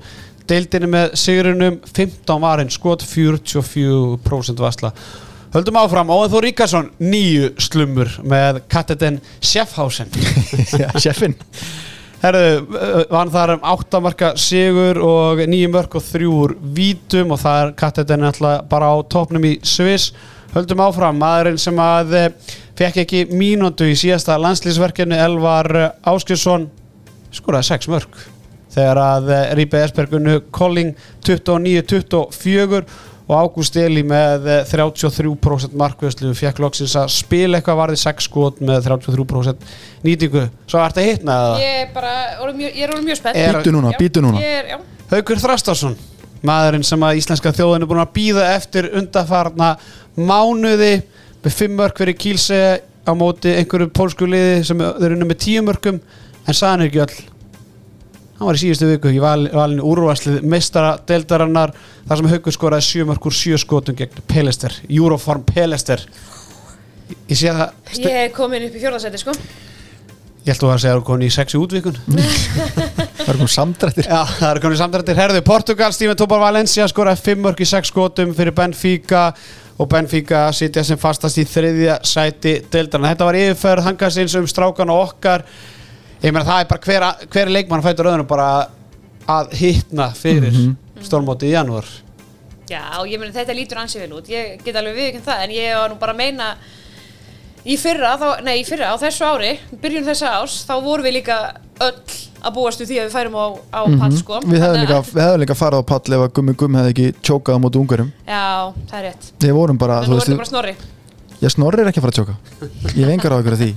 deildinni með sigrinum. 15 varinn skot 44% vasla Höldum áfram, Óðan Þór Ríkarsson nýju slumur með Sjeffin [laughs] Herðu, uh, var hann þar um áttamarka sigur og nýju mörk og þrjúur vítum og það er kattetin alltaf bara á topnum í Sviss. Höldum áfram, maðurinn sem að eh, fekk ekki mínútu í síðasta landslýsverkinu Elvar Áskjösson skoraði sex mörk. Þegar að eh, Rípe Esbergunu Kolling 29-24 og Ágúst Eli með eh, 33% markvöðslu fekk loksins að spila eitthvað varði 6 skot með 33% nýtingu. Svo að hitna það Ég er bara, ég er orðið mjög spennt. Er- Býtu núna, Já, býtu núna. Ég er, já, Haukur Þrastarsson maðurinn sem að íslenska þjóðin er búin að býða eftir undarfarna mánuði með fimm mörk fyrir Kílse á móti einhverju pólsku liði sem þeir eru með tíu mörkum en saðan er ekki öll hann var í síðustu viku í val, valinu úrvarslið meistara deildarannar þar sem Haukur skoraði sjö mörk úr sjö skotum gegn Pelester, Euroform Pelester ég, ég sé það ég er komin upp í fjórðarsæti sko. Ég held þú að segja að þú koni í sexi útvikun [laughs] Það er komið samdrættir. Já, það er komin samdrættir. Herðu Portugal, Steven Tobar Valencia skoraði 5 mörg í 6 skotum fyrir Benfica og Benfica sitja sem fastast í þriðja sæti deildarna. Þetta var yfirferð hangasins um strákan og okkar ég meina það er bara hver, hver leikmann fætur öðrunum bara að hittna fyrir mm -hmm. stórmóti í janúar. Já, ég meni þetta lítur ansið vel út. Ég get alveg viðkjönd það En ég var nú bara að meina Í fyrra, þá, nei í fyrra, á þessu ári Byrjun þessa árs, þá vorum við líka öll að búast við því að við færum á, á pall sko. Við hefðum líka, að- við hefðum líka farið á pall ef að gummi gummi hefði ekki tjókað á móti ungarum Já, það er rétt. Við vorum bara, þetta bara snorri ég snorri er ekki að fara að tjóka. Ég hef engar á ykkur af því.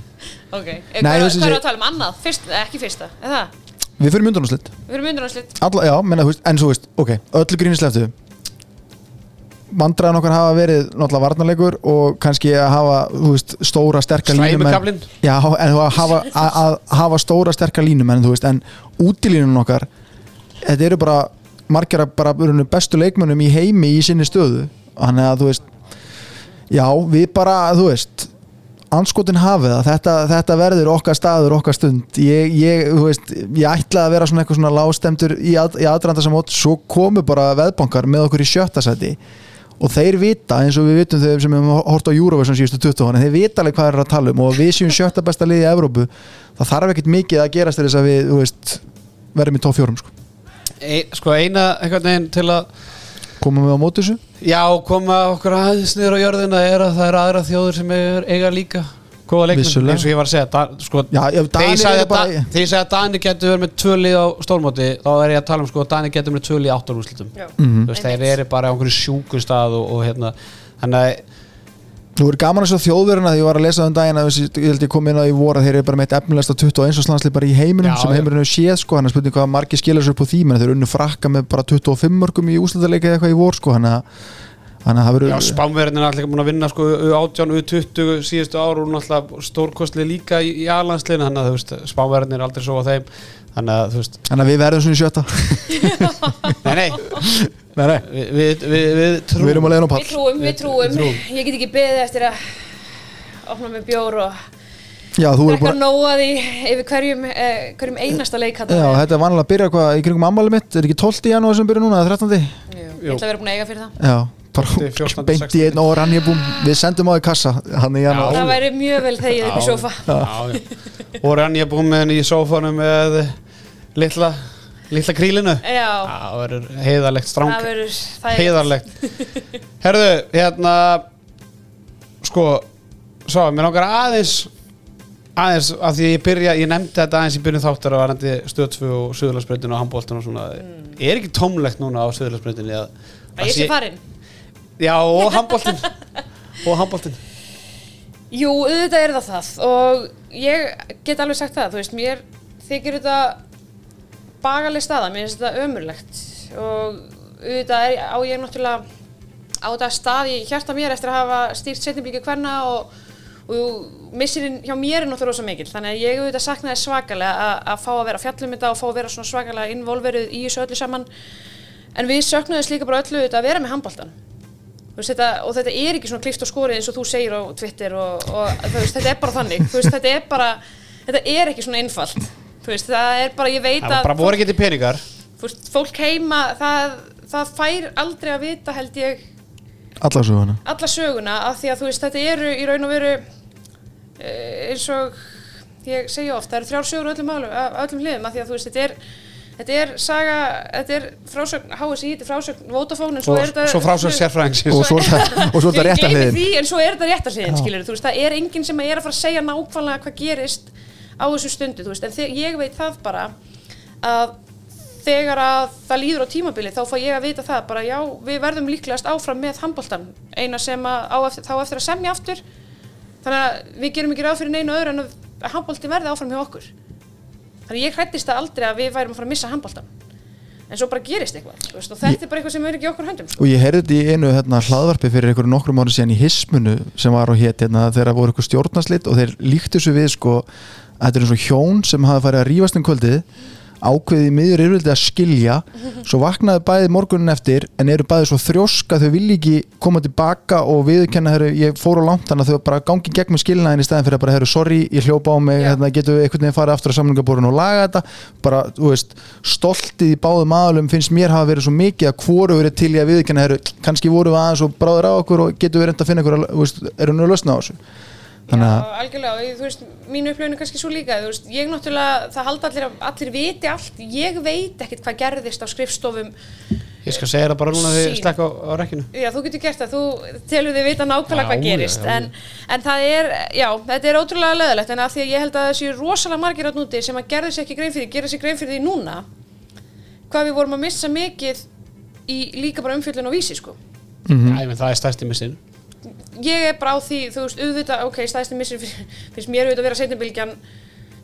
Ok, Nei, hvað er ég- að tala um annað? Fyrst, ekki fyrsta, er það? við fyrir myndunarslið Við erum undanáslitt Alla, já, menna, veist, en svo veist, ok, öllu grínisleftu vandræðan okkar hafa verið náttúrulega varnarleikur og kannski að hafa, þú veist, stóra sterkar línumenn Slæmukaflinn Já, en þú að hafa, að, að hafa stóra sterkar línumenn, þú veist, en útilínun okkar þetta eru bara margir af bara bestu leikmönnum í heimi í sinni stöðu. Þannig að þú veist já, við bara, þú veist anskotin hafið það, þetta, þetta verður okkar staður, okkar stund. Ég, ég, veist, ég ætlaði að vera svona eitthvað svona lástemtur í, að, í aðranda sem mót svo komu bara veðbankar með okkur í sjötta seti og þeir vita, eins og við vitum þegar sem við höfum hort á Eurovision síðustu 20 ára þeir vita alveg hvað er að tala um. Og við séum sjötta besta liði í Evrópu, það þarf ekkert mikið að gerast þess að við, veist verðum í tóf fjórum, sko, e, Sko eina einhvern veginn til að komum við á móti þessu Já, koma okkur aðeins niður á jörðina er að það eru aðra þjóður sem er, eiga líka góða leikmenn, eins og ég var að segja da, sko, Já, já, þegar ég sagði bara- Da- þegar ég sagði að Dani getur verið með tvöli á stórmóti þá er ég að tala um sko að Dani getur með tvöli í. Mhm. þú veist, þeir eru bara á einhverju sjúku stað og, og hérna, þannig að Þú er gaman að svo þjóðverðina því ég var að lesa um daginn að ég held ég kom inn á í voru að þeir eru bara með eitt efnilegsta 21 slanslið bara í heiminum Já, sem heimurinn hefur séð sko, hann er spurning hvað margir skilur sér upp á því menn þeir eru unnu frakka með bara 25 mörgum í úslutaleika eða eitthvað í vor sko, hann að að það Já, spánverðin er alltaf búin að vinna sko U18, U20 síðustu ár og náttúrulega stórkostli líka í, í aðlandsliðinu þannig að spánverðin er aldrei svo á þeim þannig að veist, Þannig að við verðum svona í sjötta nei nei Nei, nei, við, við, við, við trúum við erum að leiðin á Við pall við trúum. Við trúum. Ég get ekki beðið eftir að opna með bjór og Já, þú drekka bara nóaði yfir hverjum, eh, hverjum einasta leik Já, þetta er vanlega að byrja hvað í kringum ammali mitt er ekki 12. janúar sem byrja núna, eða 13. Ég ætla að vera búin að eiga fyrir það. Já, bara 12., 14., beint í einn 16.. og rann ég búin við sendum á því kassa hann í janúar Það væri mjög vel þegið upp í sofa. já, já. og rann ég búin með henni í sófanum með litla litla krílinu. Já, það verður heiðarlegt stráng það verður, er heiðarlegt. Herðu, hérna sko svo, mér langar aðeins aðeins, af því ég byrja, ég nefndi þetta aðeins í byrjun þáttar á varandi stöðsfu og suðurlandsbreytinu og handbóltinu og svona. Er ekki tómlegt núna á suðurlandsbreytinu að, að ég sé farin. já, og handbóltin og handbóltin Jú, auðvitað er það það. Og ég get alveg sagt það, þú veist, mér þykir þetta bagaleg staða, mér finnst þetta ömurlegt. Og auðvitað er, á ég náttúrulega á þetta stað í hjarta mér eftir að hafa stýrt setjumblíki hverna og, og missirinn hjá mér er náttúrulega rosa mikil, þannig að ég auðvitað saknaði svakalega að, fá að vera fjallum þetta og fá að vera svona svakalega involveruð í þessu öllu saman. En við söknuðum líka bara öllu auðvitað að vera með handbóltan og þetta er ekki svona klift og skorið eins og þú segir á Twitter og, og veist, þetta er bara þannig. Veist, þetta er bara, þetta er ekki svona einfalt þú veist, það er bara, ég veit það að var bara voru ekki til peningar. Veist, fólk heima, það, það fær aldrei að vita held ég alla söguna. alla söguna af því að þú veist, þetta eru í raun og veru eh, eins og ég segja oft, það eru þrjár sögur öllum, málum, af öllum hliðum af því að þú veist, þetta er Þetta er saga, þetta er frásögn HSI, þetta er frásögn Vodafone en svo og er þetta svo frásögn sérfræðingsins og svo er það- og svo er það Ég rétta gleymi hliðin því, en svo er þetta rétta hliðin, Já. skilur þú veist, það er enginn sem er að fara að segja nákvæmlega hvað gerist á þessu stundu, þú veist, en ég veit það bara að þegar að það líður á tímabili þá fá ég að vita það bara já, við verðum líklegast áfram með handboltan, eina sem að eftir, þá eftir að semja aftur. Þannig að við gerum ekki ráð fyrir neinu öðru en að handboltin verði áfram hjá okkur. Þannig ég hrættist það aldrei að við værum að fara að missa handboltan en svo bara gerist eitthvað, veist, og þetta er bara eitthvað sem er ekki okkur höndum sko. og ég heyrði þetta í einu hérna, hlaðvarpi fyrir einhverjum nokkrum árum síðan í hismunu sem var á hétt hérna, þegar voru eitthvað stjórnarslit og þeir líktu svo við sko að þetta er eins og hjón sem hafa farið að rífast um kvöldið ákveðið miður yfirvildi að skilja. [laughs] Svo vaknaði bæði morgunin eftir en eru bæði svo þrjóska þau vilja ekki koma tilbaka og viðurkenna herru, ég fór á langt þannig að þau bara gangi gegn með skilnaðin í staðin fyrir að bara herru, sorry, ég hljópa á mig hérna, getum við einhvern veginn farið aftur á samlingaborun og laga þetta? Bara, veist, stoltið í báðum aðalum finnst mér hafa verið svo mikið að hvoru verið til í að viðurkenna herru, kannski voru við aðeins og bráður á okkur og getum við reynda að finna að þannig að Já, algjörlega, og ég- þú veist, mínu upplifinu er kannski svo líka, þú veist, ég náttúrulega, það halda allir, að allir viti allt, ég veit ekkert hvað gerðist á skrifstofum, ég skal segja það bara núna þegar Sín. ég slekka á, á rekkinu já, þú getur gert það, þú telur þið vita nákvæmlega Já, hvað já, gerist, já, já. En, en það er, já, þetta er ótrúlega leðilegt, en af því að ég held að það séu rosalega margir átt núti sem að gerðu sér ekki grein fyrir, gerðu sér grein fyrir því núna, hvað við vorum að missa mikið í líka bara umfjöllun og vísi, sko. Mhm. Æ, menn, það er stærsti missin ég er bara á því, þú veist, auðvitað, ok, stæðstu missir finnst mér auðvitað að vera seinnabilgjan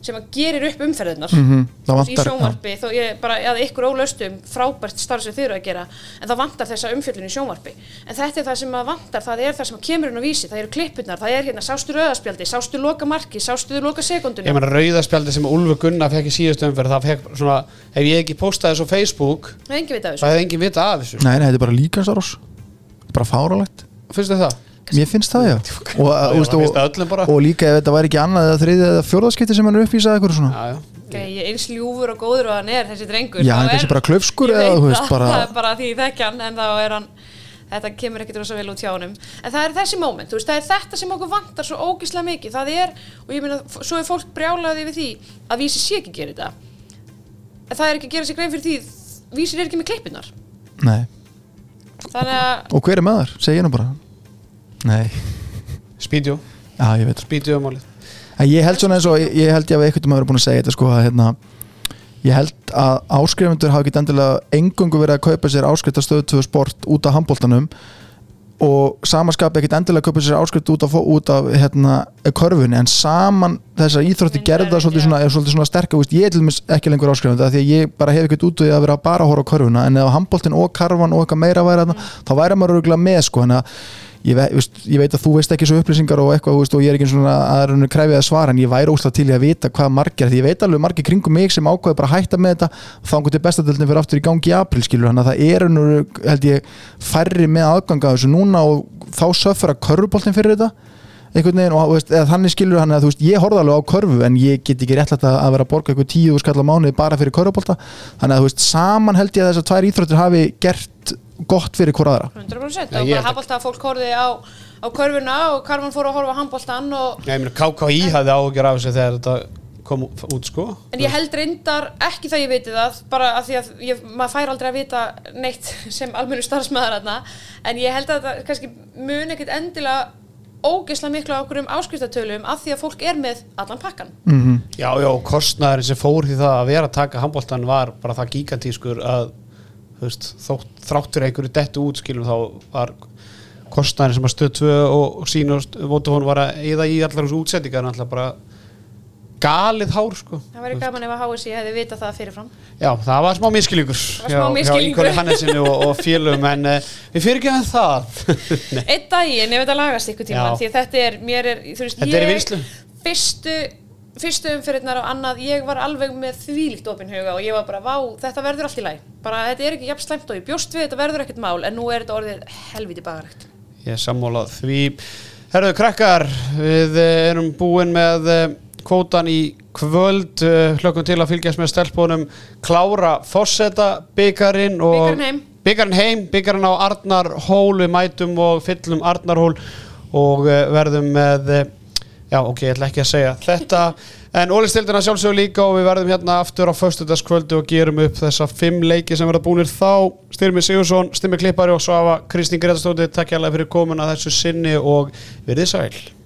sem að gerir upp umferðirnar. Mhm, það í vantar- sjónvarpi, þó ég bara, að ykkur ólöstum frábært starf sem þið eru að gera en það vantar þessa umfjöllun í sjónvarpi. En þetta er það sem að vantar, það er það sem að kemur inn á vísi, það eru klippurnar, það er hérna sástu rauðaspjaldi, sástu loka marki, sástu loka Ég sekundinu meina rauðaspjaldi sem Úlfur Gunnar fekk í síðustu umferð það fekk svona, ef ég ekki postaði þessu á Facebook það engin vita af það þessu hefði engin vita af þessu. Nei, nei, er? Mér finnst það, já. [laughs] Og, Já, öllum bara. og, og líka ef þetta væri ekki annað eða þriðið eða fjórðaskipti sem hann er uppvísað eitthvað svona. Já, já. Grei, eins ljúfur og góður og hann er þessi drengur. Já, hann er kannski er- bara klaufskur Ég eða, veit þú veist, það, bara- það er bara því ég þekki hann en þá er hann þetta kemur ekkert rosa vel út hjá honum. En það er þessi moment, þú veist, það er þetta sem okkur vantar svo ógislega mikið, það er og ég meina, svo er fólk brjálaði við því að vísi sé ekki að gera þetta. En það er ekki að gera sér grein fyrir því vísir er ekki með klippinnar Nei, þannig að og hver er með þar? Segir nú bara Nei, Spídjó, já, ég veit spídjó málið. En ég held svona eins og, ég held ég að við eitthvað maður búin að segja þetta sko að hérna Ég held að áskrifundur hafa ekki endilega engungu verið að kaupa sér áskriftastöðu 2 sport út af handbóltanum og samaskapi ekkit endilega að kaupa sér áskrift út af, út af hérna, körfunni en saman þessar íþrótti gerða svolítið svona, er svolítið svona sterk og ég er til dæmis ekki lengur áskrifandi því að ég bara hef ekkert út úr því að vera bara að horfa á körfuna en ef handbóltin og karfan og eitthvað meira væri þarna þá væri maður örgulega með sko en að ég, ve veist, ég veit að þú veist ekki svo upplýsingar og eitthvað veist, og ég er ekki svona að krefið að svara en ég væri óslátt til í að vita hvað margir því ég veit alveg margir kringum mig sem ákveði bara að hætta með þetta og þá til bestadeldin fyrir aftur í gangi í april skilur hann að það er rauninu, held ég færri með aðganga þessu núna og þá söffur að körfuboltin fyrir þetta einhvern veginn og veist, þannig skilur hann að veist, ég horfði alveg á körfu en ég get ekki réttlætt að að vera að borga eitthvað tíu skall á mánuði bara fyrir körfubolta. Þannig að veist, saman held ég að þessar tvær íþróttir hafi gert gott fyrir hvora aðra. 100% Já, og bara held að- fólk horfið á, á körfuna og Karman fór að horfa á handbóltan og Já, ég meina KKÍ hafði áhugjur af þessu þegar þetta kom út sko. En ég held reyndar ekki það ég veit það bara af því að ég, maður fær aldrei að vita neitt [laughs] sem almennu starfsmæðar þarna. En ég held að það kannski mun ekkert endilega ógeðslega miklu á okkur um áskriftatölum af því að fólk er með allan pakkan mm Já, já, og kostnæðurinn sem fór því það að vera að taka handbóltan var bara það gigantískur að veist, þótt, þráttur einhverju dettu út skilum þá var kostnæðurinn sem að stöð 2 og, sín og Votafón var að eða í allar þessu útsendingar náttúrulega bara galið hár sko Það væri gaman ef að HSI hefði vitað það fyrirfram Já, það var smá miskilningur Það var smá misskilningur. Hjá Hannessinu og, og félum en uh, við fyrir ekki að það Einn daginn ef þetta lagast ykkur tíma Já. þetta er, mér er, er í vinnslu. fyrstu fyrstu umfyrirnar og annað, ég var alveg með þvílíkt opinn huga og ég var bara, vá, þetta verður allt í læg bara þetta er ekki jafn slæmt og ég bjóst við þetta verður ekkert mál, en nú er þetta orðið helviti bagaregt Ég er sammálað því. Herðu krakkar, við eh, erum búin með eh, kvótan í kvöld. Eh, hlökkum til að fylgjast með stelpunum klára Fosseta byggarinn og byggarinn heim, byggarinn á Arnarhól. Við mætum og fyllum Arnarhól og verðum með já ok, ég ætla ekki að segja þetta. En ólistildina sjálfsögur líka og við verðum hérna aftur á föstudagskvöldu og gerum upp þessa fimm leiki sem verða búinir þá. Styrmi Sigursson, Styrmi Klippari og Svafa Kristín Gretastóttir, takk hjá fyrir komin að þessu sinni og verðið sæl